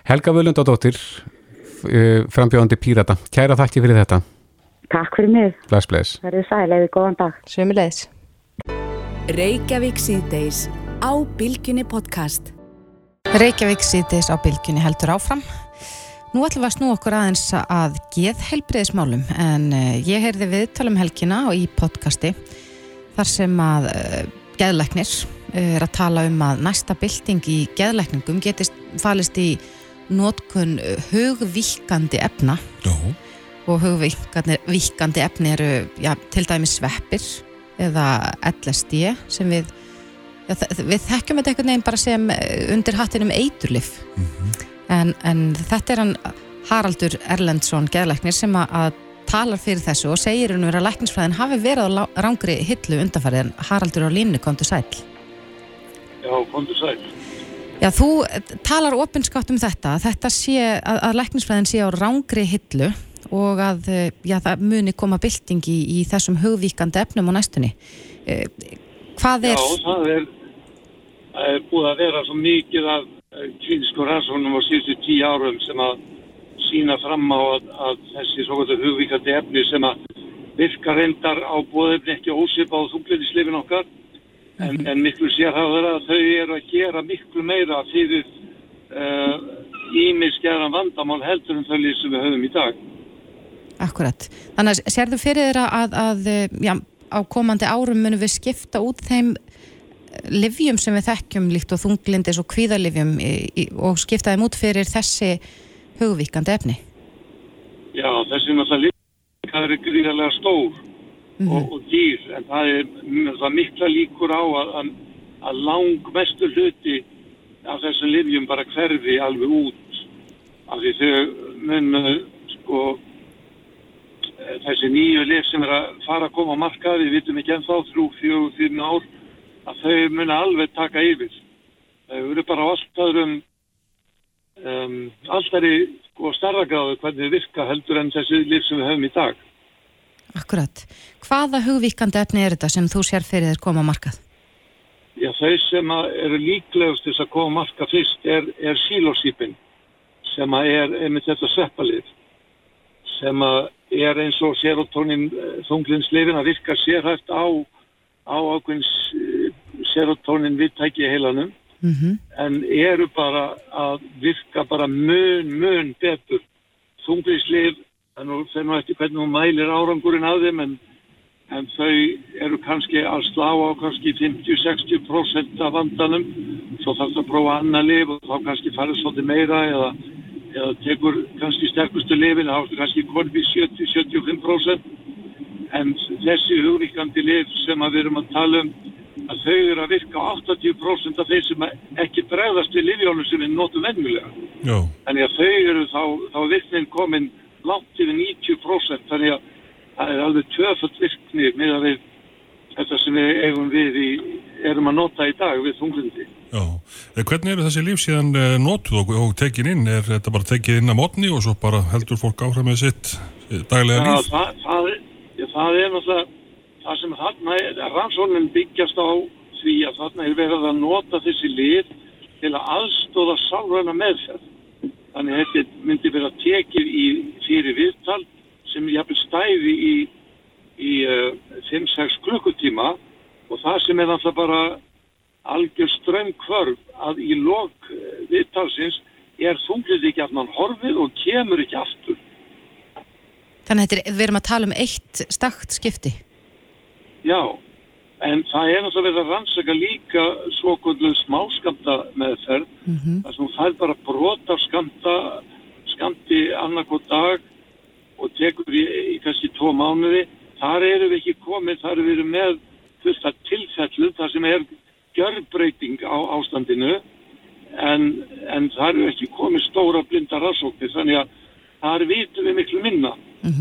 Helga Völundadóttir, frambjóðandi Pírata. Kæra þakki fyrir þetta. Takk fyrir mig. Bless, bless. Verðið sælega, góðan dag. Sömulegis. Reykjavík síðdeis á Bilginni podcast. Reykjavík síðdeis á bylgjunni heldur áfram. Nú ætlum við að snú okkur aðeins að geð heilbriðismálum en uh, ég heyrði viðtalum helgina og í podcasti þar sem að geðlæknir uh, er að tala um að næsta bylting í geðlækningum getist falist í notkun uh, hugvíkandi efna. Já. og hugvíkandi efni eru já, til dæmis sveppir eða LSD sem við já, við þekkjum þetta einhvern veginn bara sem eh, undir hattinum eiturlif en, en þetta er hann Haraldur Erlendsson geðlæknir sem að talar fyrir þessu og segir verið að læknisfræðin hafi verið á rángri hillu undanfarið en Haraldur á línu kom til sæl Já, komdu sæl. Já, þú eh, talar opinskátt um þetta þetta sé, að, að læknisfræðin sé á rángri hillu og að eh, já, það muni koma bylting í, í þessum hugvíkandi efnum á næstunni Eh, Hvað er Já, það er, það er búið að vera svo mikið af klínisku rannsóknum á síðustu tíu árum sem að sína fram á að, að þessi svo gott hugvíkandi efni sem að virka reyndar á bóðefni ekki ósipað á þungliðislefin okkar en, en miklu sérhæður að þau eru að gera miklu meira fyrir uh, ímiskeran vandamál heldur en þau lið sem við höfum í dag. Akkurat. Þannig að sérðu fyrir þeirra að, að eh, já, á komandi árum munum við skipta út þeim livjum sem við þekkjum líkt og þunglindis og kvíðalivjum og skipta þeim út fyrir þessi hugvíkandi efni. Já, þessi náttúrulega líka er gríðarlega stór og, og dýr en það er það mikla líkur á að, að, að lang mestu hluti af þessum livjum bara hverfi alveg út. Af því þau mun uh, sko eh, þessi nýju liv sem er að fara að koma á markað við vitum ekki ennþá þrjú, fjögur, fyrir ár að þau mun alveg taka yfir. Þau eru bara á allt öðrum um, alltaf sko starragráðu hvernig þau virka heldur en þessi liv sem við höfum í dag Akkurat. Hvaða hugvíkandi efni er þetta sem þú sér fyrir þér koma markað? Já, þau sem eru líklegust þess að koma á marka fyrst er, er sílósýpin sem er einmitt þetta sveppalið sem er eins og serotonin þunglindslifin að virka sérhæft á, á ákveðins serotonin viðtæki heilanum Mm -hmm. en eru bara að virka bara mun, mun betur. Þannig að nú eftir hvernig hún mælir árangurinn af þeim en, en þau eru kannski að slá á kannski 50-60% af vandanum. Svo þarf það að prófa annað lif og þá kannski farið svolítið meira eða, eða tekur kannski sterkustu lifin þá ertu kannski konfi 70-75% en þessi hugríkandi lif sem að við erum að tala um að þau eru að virka á 80% af þeir sem ekki bregðast við lifjónu sem við notum venjulega Já. þannig að þau eru þá, þá virknin komin langt yfir 90% þannig að það er alveg tvöfald virkni með að við þetta sem við eigum við í, erum að nota í dag við þunglindi. Já. Eh, Hvernig eru þessi líf síðan eh, notuð og, og tekin inn? Er þetta bara tekið inn að mótni og svo bara heldur fólk áfram með sitt daglega Já, líf? það, það, er- já, það er náttúrulega það sem þarna er, rannsóknin byggjast á því að þarna er verið að nota þessi lið til að aðstóða sálræna meðferð. Þannig að þetta myndi vera tekið í fyrir viðtal sem jafnvel stæði í, í uh, 5-6 klukkutíma og það sem er náttúrulega bara algjör strömmkvörf að í lok eh, viðtalsins er þunglið ekki að mann horfið og kemur ekki aftur. Þannig að við erum að tala um eitt stakt skipti. Já, en það er að rannsaka líka svo kvöldu smáskamta meðferð Mm -hmm. þar sem hún fær bara brota skamta skamti annarkot dag og tekur í, í kannski tvo mánuði. Þar eru við ekki komið, þar eru við með fullt að tilfellu þar sem er gjörbreyting á ástandinu en, en þar eru ekki komið stóra blinda rannsóknir þannig að þar vitum við miklu minna.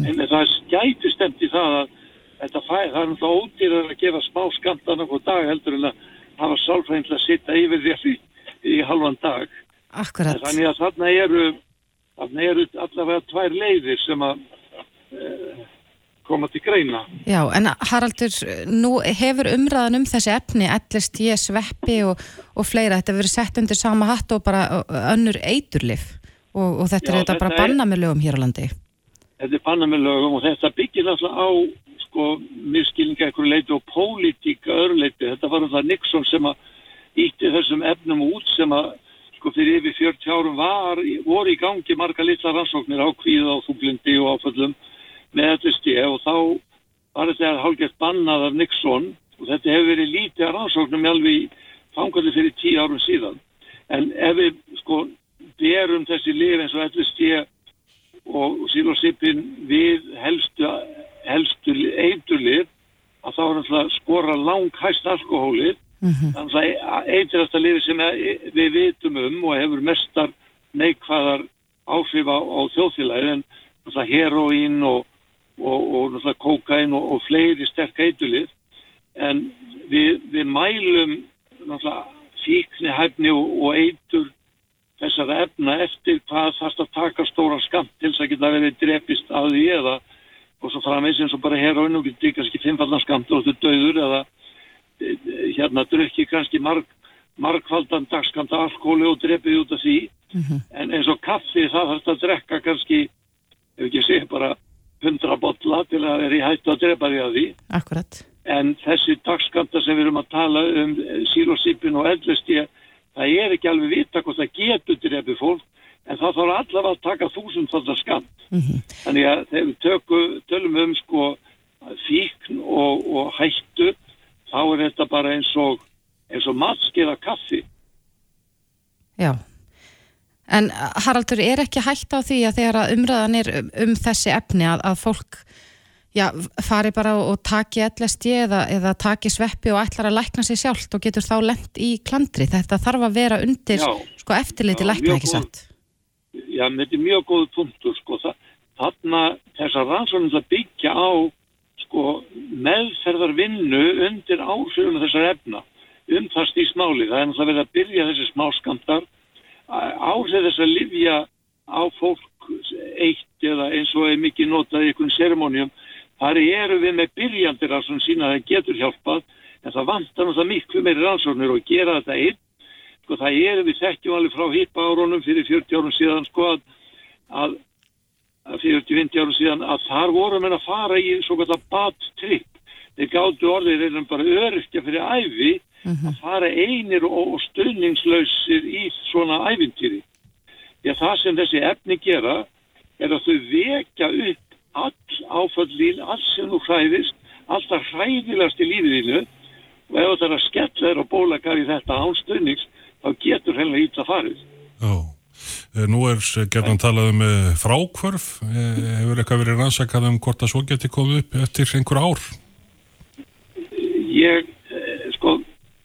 En það skæti stemt í það að þetta fæ, það er náttúrulega ódýrar að gefa smá skamta annarkot dag heldur en að hafa sálfræðinlega að sitja yfir þér í, í halvan dag Akkurat. Þannig að þarna eru, þarna eru allavega tvær leiðir sem að e, koma til greina. Já, en Haraldur, nú hefur umræðan um þessi efni, ellist ég sveppi og, og fleira, þetta verið sett undir sama hatt og bara önnur eiturlif og, og þetta Já, er þetta bara er- banna með lögum hér á landi. Þetta er banna með lögum og þetta byggir náttúrulega á sko miskilninga einhverju leiti og pólitíka öðru leiti. Þetta var náttúrulega Nixon sem að ítti þessum efnum út sem að sko fyrir yfir 40 árum var, voru í gangi marga litla rannsóknir á kvíða og þúglindi og áföllum með LSD og þá var þetta hálfgett bannað af Nixon og þetta hefur verið lítið rannsóknum alveg í fangalli fyrir 10 árum síðan. En ef við sko berum þessi lif eins og LSD og sílósipin við helstu, helstu eiturlið að þá er að skora lang hæst alkohólið þannig að eitirasta lifi sem við vitum um og hefur mestar neikvæðar áhrif á, á þjóðfélagi en náttúrulega heroín og, og, og náttúrulega kókain og, og fleiri sterk eiturlið en við, við mælum náttúrulega fíkni hæfni og, eitur þessara efna eftir hvað þarfst að taka stóran skamt til þess að geta verið drepist að því eða og svo framvegs eins og bara heroin og getur kannski fimmfaldan skamt og þú döður eða e, e, hérna drukki kannski marg, margfaldan dagskamt af alkohóli og drepið út af því. En eins og kaffi það þarfst að drekka kannski ef ekki segja bara 100 botla til að vera í hættu að drepa því að því. Akkurat. en þessi dagskamta sem við erum að tala um sílósipin og eldlesti það er ekki alveg vita hvort það getur drefið fólk en það þarf allavega að taka þúsundfaldar skamt þannig að þegar við tökum, tölum um sko fíkn og, og hættu þá er þetta bara eins og eins og matskeiða kaffi Já. En Haraldur, er ekki hægt á því að þegar umræðan er um, um þessi efni að, að fólk já, fari bara og taki LSD eða, eða taki sveppi og ætlar að lækna sig sjálft og getur þá lent í klandri. Þetta þarf að vera undir Já. sko, eftirliti lækna ekki satt. Já, þetta er mjög góð punktur sko. Þa, þarna þessar rannsóknir að byggja á sko, meðferðarvinnu undir áhrifum þessar efna um það stýst máli. Það er náttúrulega verið að byrja þessi smáskamtar áhrif þess að livja á fólk eitt eða eins og er mikið notað í einhvern seremónium þar eru við með byrjandir rannsóknir sína að það getur hjálpað en það vantar náttúrulega miklu meiri rannsóknir og gera þetta einn sko það eru við þekkjum alveg frá hippa árunum fyrir 40 árum síðan sko að, að að 40-50 árum síðan að þar voru menn að fara í svo kallar bad trip. Þeir gáttu orðið reyndum bara öryrkja fyrir æfi að fara einir og, stöðningslausir í svona æfintýri því að það sem þessi efni gera er að þau vekja upp all áfallín, allt sem þú hræðist alltaf hræðilegast í lífiðinu og ef það er að skella þér og bólakar í þetta án stöðnings þá getur hennilega ítla farið. Já, Eh, nú er gerðan talað um eh, frákvörf, Eh, hefur eitthvað verið rannsakað um hvort að svo geti komið upp eftir einhver ár? ég, eh, sko,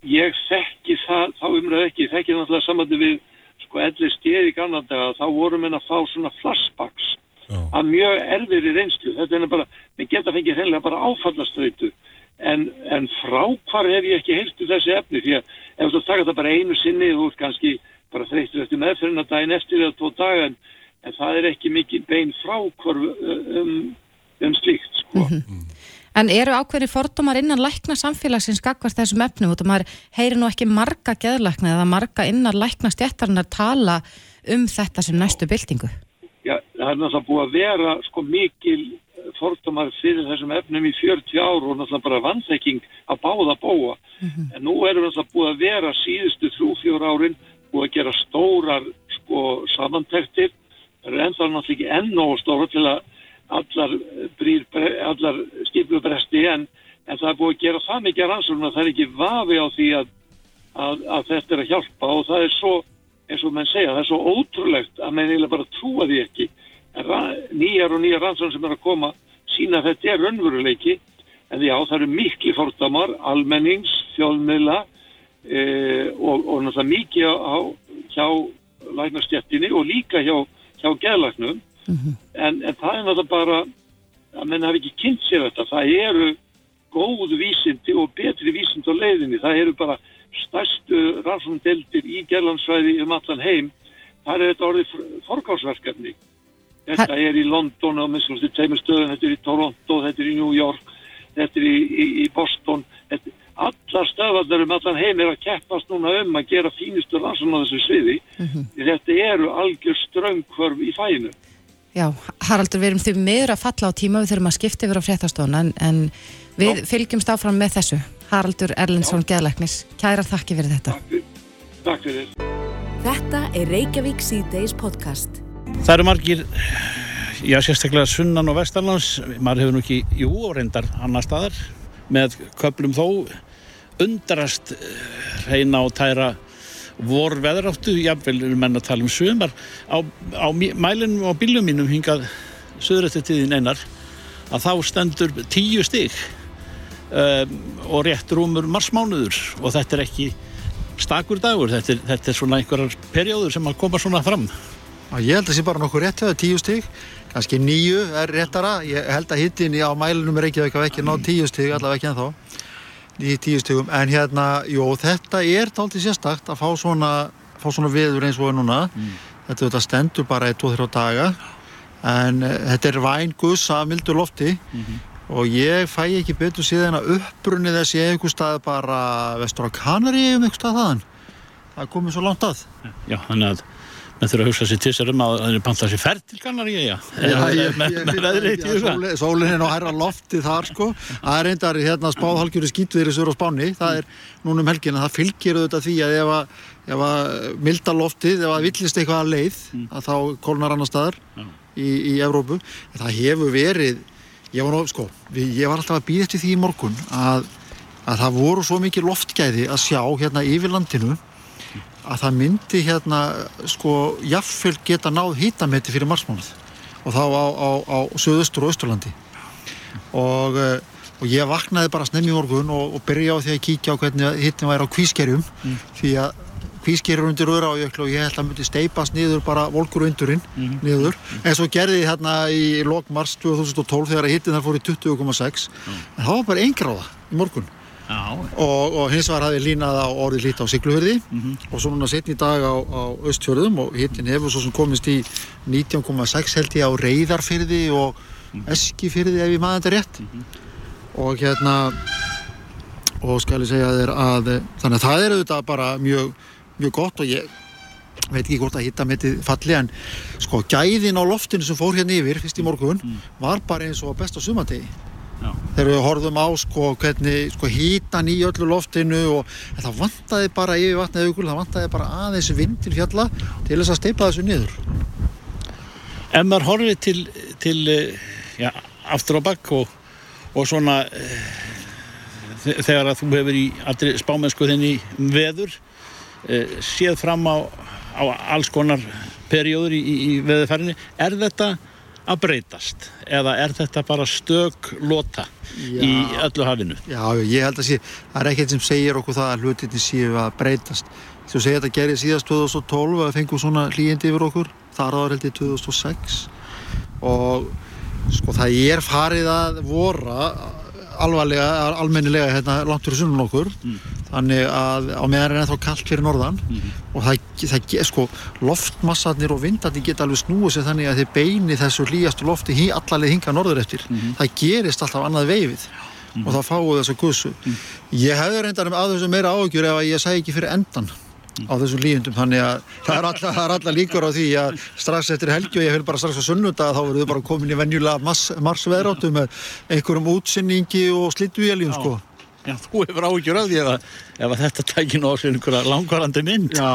ég þekki það, þá umræð ekki, ég þekki náttúrulega samandi við, sko, ellir gamla daga, þá vorum við að fá svona flashbacks að mjög erfir í reynslu, þetta er bara, við geta fengið hreinlega bara áfallaströytu, en, en frákvar hef ég ekki heilst í þessi efni, því að ef þú taka það bara einu sinni, þú ert kannski bara þreyttur eftir meðferðina daginn eftir eða tvo daga, en, en það er ekki mikið bein frákvarf um, um slíkt, sko. En eru ákveðri fordómar innan lækna samfélagsins gagvart þessum efnum og maður heyri nú ekki marga geðlækna eða marga innan lækna stjættarinnar tala um þetta sem næstu byltingu? Já, það er náttúrulega búið að vera sko mikil fordómar fyrir þessum efnum í 40 ár og náttúrulega bara vannþekking að báða bóa En nú erum við alltaf búið að vera síðustu þrjú-fjór árin búið að gera stórar sko samantektir. Það eru ennþá náttúrulega ekki enn og stóra til að allar, allar skiplu bresti en, en það er búið að gera það mikið rannsókn að það er ekki vafi á því að, að, að þetta er að hjálpa og það er svo, eins og menn segja, það er svo ótrúlegt að menn eiginlega bara trúa því ekki. Nýjar og nýjar rannsókn sem er að koma sína að þetta er raunveruleiki. En já, það eru miklu fordamar, almennings, þjóðmiðla e, og, og náttúrulega mikið á, hjá læknastjettinni og líka hjá, hjá geðlagnum en, en það er náttúrulega bara að menn hafi ekki kynnt sér þetta. Það eru góð vísindi og betri vísindi á leiðinni. Það eru bara stærstu rannsóndeldir í gerlandsvæði um allan heim. Það er þetta orðið forgáðsverkefni þetta er í London og minnst tveimur stöðum, þetta er í Toronto þetta er í New York, þetta er í, í, í Boston. Þetta, allar stöðvarnar um allan heim er að keppast núna um að gera fínustu rannsókn á þessu sviði. Því þetta eru algjör ströngkvörf í fæinu Já, Haraldur, við erum því meður að falla á tíma, við þurfum að skipta yfir á fréttastofna en, en við fylgjumst áfram með þessu. Haraldur Erlendsson Geðlæknis, kæra þakki fyrir þetta. Takk fyrir Þetta er Reykjavík C-Days podcast. Það eru margir, já sérstaklega sunnan og vestarlands, maður hefur nú ekki, jú, og reyndar annar staðar, með köplum þó undrast eh, reyna og tæra vor veðráttu, jafnvel eru menn að tala um sumar, á, á mælinum og bílum mínum hingað söður eftir tíðin einar, að þá stendur tíu stig um, og rétt rúmur marsmánuður. Og þetta er ekki stakur dagur, þetta er, þetta er svona einhverjar perjóður sem að koma svona fram. Ég held að það sé bara nokkuð rétt það, tíu stig. Kannski níu er réttara. Ég held að hittin á mælunum er ekki ekki ná tíu stig, allavega ekki ennþá. Í tíu stigum, en hérna jú, þetta er dálítið sérstakt að fá svona, fá svona veður eins og núna. Þetta, þetta stendur bara í 2-3 daga. En uh, þetta er væn gussa af mildur lofti. Og ég fæ ekki betur síðan að uppbrunni þessi einhver stað bara vestur á Kanari um einhver stað þaðan. Það komið svo langt að. Já, þannig að menn þurfa að hugsa sér til sér um að það er pantað sér ferð til Kanarí, já. Já, ég, í tíu sólin, sólin er nú hærra lofti þar sko. Það er reyndar hérna spáðhalgjöru skýtviðri sur á Spáni, það er núna um helgina. Það fylgir auðvitað því að ef að, ef að milda loftið, ef að villist eitthvað að leið, að þá kólnar annar staðar í, í Evrópu. En það hefur verið ég var, sko, ég var alltaf að býða eftir því í morgun að, að það voru svo mikið loftgæði að sjá hérna yfir landinu að það myndi hérna sko jafnvel geta náð hýtametti fyrir marsmánuð og þá á, á, á söðustur og austurlandi. Og, eh, og ég vaknaði bara snemmi morgun og, og byrja á því að kíkja á hvernig hittin væri á kvískerjum því að kvískerjur undir öðra á jöklu og ég held að myndi steipast niður bara volkur undurinn niður. En svo gerði ég hérna í lok mars 2012 þegar hittin þar fór í 20,6 en það var bara eingráða í morgun. Og, og hins vegar hafði línað á orðið lít á Siglufjörði og svo núna setni í dag á, á Östfjörðum og hittin hefur svo sem komist í 19,6 held ég á Reyðarfyrði og Eskifyrði ef ég maður þetta rétt. Og hérna og skal ég segja þér að þannig að það er auðvitað bara mjög, mjög gott og ég veit ekki hvort að hitta metið falli en sko gæðin á loftinu sem fór hérna yfir fyrst í morgun var bara eins og á besta sumategi þegar við horfum á sko hvernig sko hítan í öllu loftinu og en það vantaði bara yfir vatnið aukul, það vantaði bara aðeins vind til fjalla til þess að steipa þessu niður. Ef maður horfið til, til eh, já, aftur á bakk og, og svona eh, þe- þegar að þú hefur í allri spámennsku þinni veður eh, séð fram á, á alls konar perjóður í, í, veðurfærinni er þetta að breytast? Eða er þetta bara stök lota í Já. öllu hafinu? Já, ég held að sé, það er ekkert sem segir okkur það að hlutinni séu að breytast. Þú segir þetta gerði síðast 2012 að fengum svona hlýjandi yfir okkur þar áður held ég 2006 og sko það er farið að vora alvarlega, almennilega hérna langt fyrir sunnum okkur. Þannig að á meðan er ennþá kallt fyrir norðan. Og það, það sko loftmassarnir og vindarnir geta alveg snúið sér þannig að þeir beini þessu hlýjastu lofti hí, allarleið hinga norður eftir. Það gerist alltaf annað veifið. Og þá fáu þessu gussu. Ég hefði reyndar um að þessu meira áhugjur ef að ég segi ekki fyrir endan á þessum líðundum þannig að það er alla, það er alla líkur á því að strax eftir helgi og ég vil bara strax á sunnudag þá verður þau bara komin í venjulega mars, marsveðráttu með einhverjum útsinningi og slittuvéljum sko Já, þú hefur áhyggjur af því ef, að, ef að þetta tækir nú á sér einhverja langvarandi mynd. Já,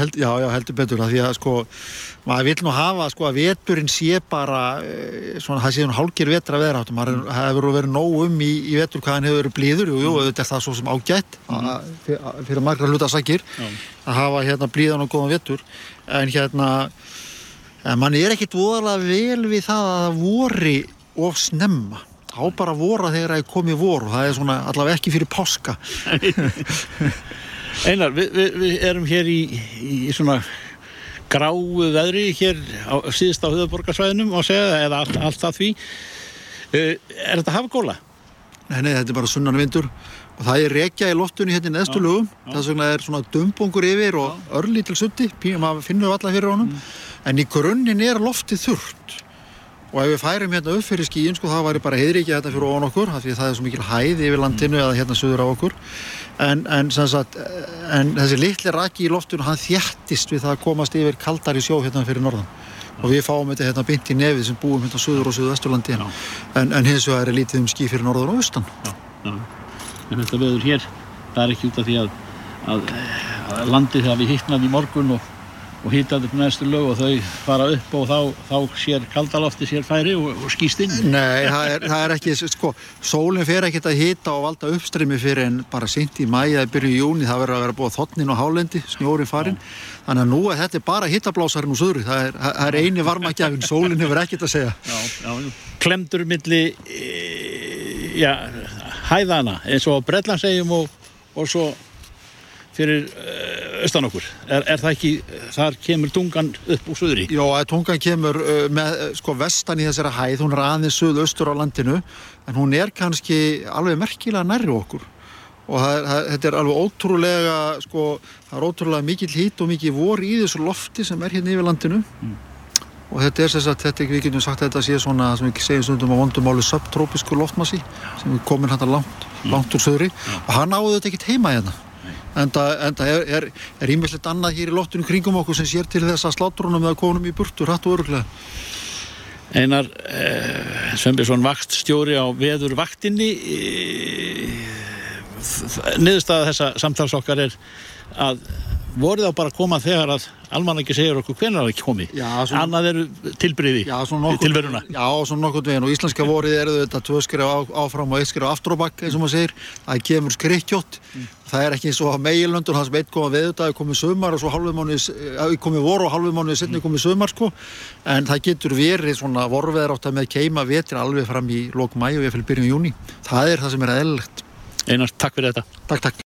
held, já, já heldur betur það því að sko, maður vil nú hafa sko að veturinn sé bara e, svona, það sé hún hálgir vetra veðra áttum, maður mm. hefur verið nóg um í, í vetur hvað hann hefur verið blíður, jú, jú, þetta er það svo sem ágætt mm. að, fyrir, fyrir margra hluta sakir að hafa hérna blíðan og góðan vetur en hérna mann er ekkit voðalega vel við það að það vori of snemma á bara vora þegar það er komið vor og það er svona allavega ekki fyrir páska. Einar, við, við, við erum hér í, í svona gráu veðri hér á, síðust á höfuborgarsvæðinum og segja, eða allt, allt að því. Uh, Er þetta hafgóla? Nei, nei, þetta er bara sunnan vindur og það er rekja í loftunni hérna í neðstu lögum. þess vegna er svona dumbungur yfir og örlítil sutti, maður finnur alla fyrir honum. Mm. en í grunninn er loftið þurrt og ef við færum hérna upp fyrir skíin sko það væri bara heiðrikið þetta fyrir ofan okkur því það er svo mikil hæð yfir landinu mm. eða hérna söður á okkur en, en, sagt, en þessi litli raki í loftinu hann þjættist við það að komast yfir kaldari sjó hérna fyrir norðan og við fáum þetta hérna bynt í nefið sem búum hérna söður og söðvesturlandi en, en hins vegar er lítið um skí fyrir norðan og austan já, já. En þetta veður hér það er ekki út af því að, að, að landið þegar við hittnaði í morgun og og hýtaði upp næstu lög og þau fara upp og þá, þá sér kaldalofti sér færi og, og skýst inn. Nei, það er, það er ekki, sko sólinn fer ekkert að hýta og valda uppstreymi fyrir en bara sint í mæi eða byrju í júni það verður að vera búið þotnin og hálendi snjórin farin, já. þannig að nú er þetta bara hýtablásarinn og söðri, það er, það er eini varmagjafin, sólinn hefur ekkert að segja. Já, já, klemdur milli e, já, hæðana eins og Breitlandsegjum og, og svo fyrir uh, austan okkur er, er það ekki, þar kemur tungan upp úr söðri? Jó, tungan kemur uh, með, sko, vestan í þessari hæð hún er aðeins söð-austur á landinu en hún er kannski alveg merkilega nærri okkur og það, það, þetta er alveg ótrúlega sko, það er ótrúlega mikill hít og mikill vor í þessu lofti sem er hérna yfir landinu mm. og þetta er þess að þetta, við getum sagt þetta sé svona sem við segjum stundum á vondumáli subtrópisku loftmassi sem er komin hægt langt, mm. langt úr söðri mm. og hann áður þetta ekkert heima hérna en það er ímestlegt annað hér í lottunum kringum okkur sem sér til þess að slátrunum eða konum í burtu rætt og öruglega Einar eh, Sveinbjörnsson vakststjóri á veður vaktinni eh, niðurstaða þessa samtalsokkar er að voru þá bara að koma þegar að alman ekki segir okkur hvernig það ekki komi já, svona, annað eru tilbriði til veruna Já, svona nokkur veginn. Og íslenska vorið eru þetta tvö skrif áfram og eitt skrif aftur á bakk eins og maður segir, það kemur skrikkjótt. Mm. það er ekki eins og að meilöndur það sem eitt koma við þetta, það komið sömar og svo halvið mánuðis, það komið voru og halvið mánuðis setni komið sömar sko, en það getur verið svona vorveðar átt að með keima vetri alveg fram í lók mæ og ég fylg byrjun júni það er það er Einar, takk fyrir þetta. Takk, takk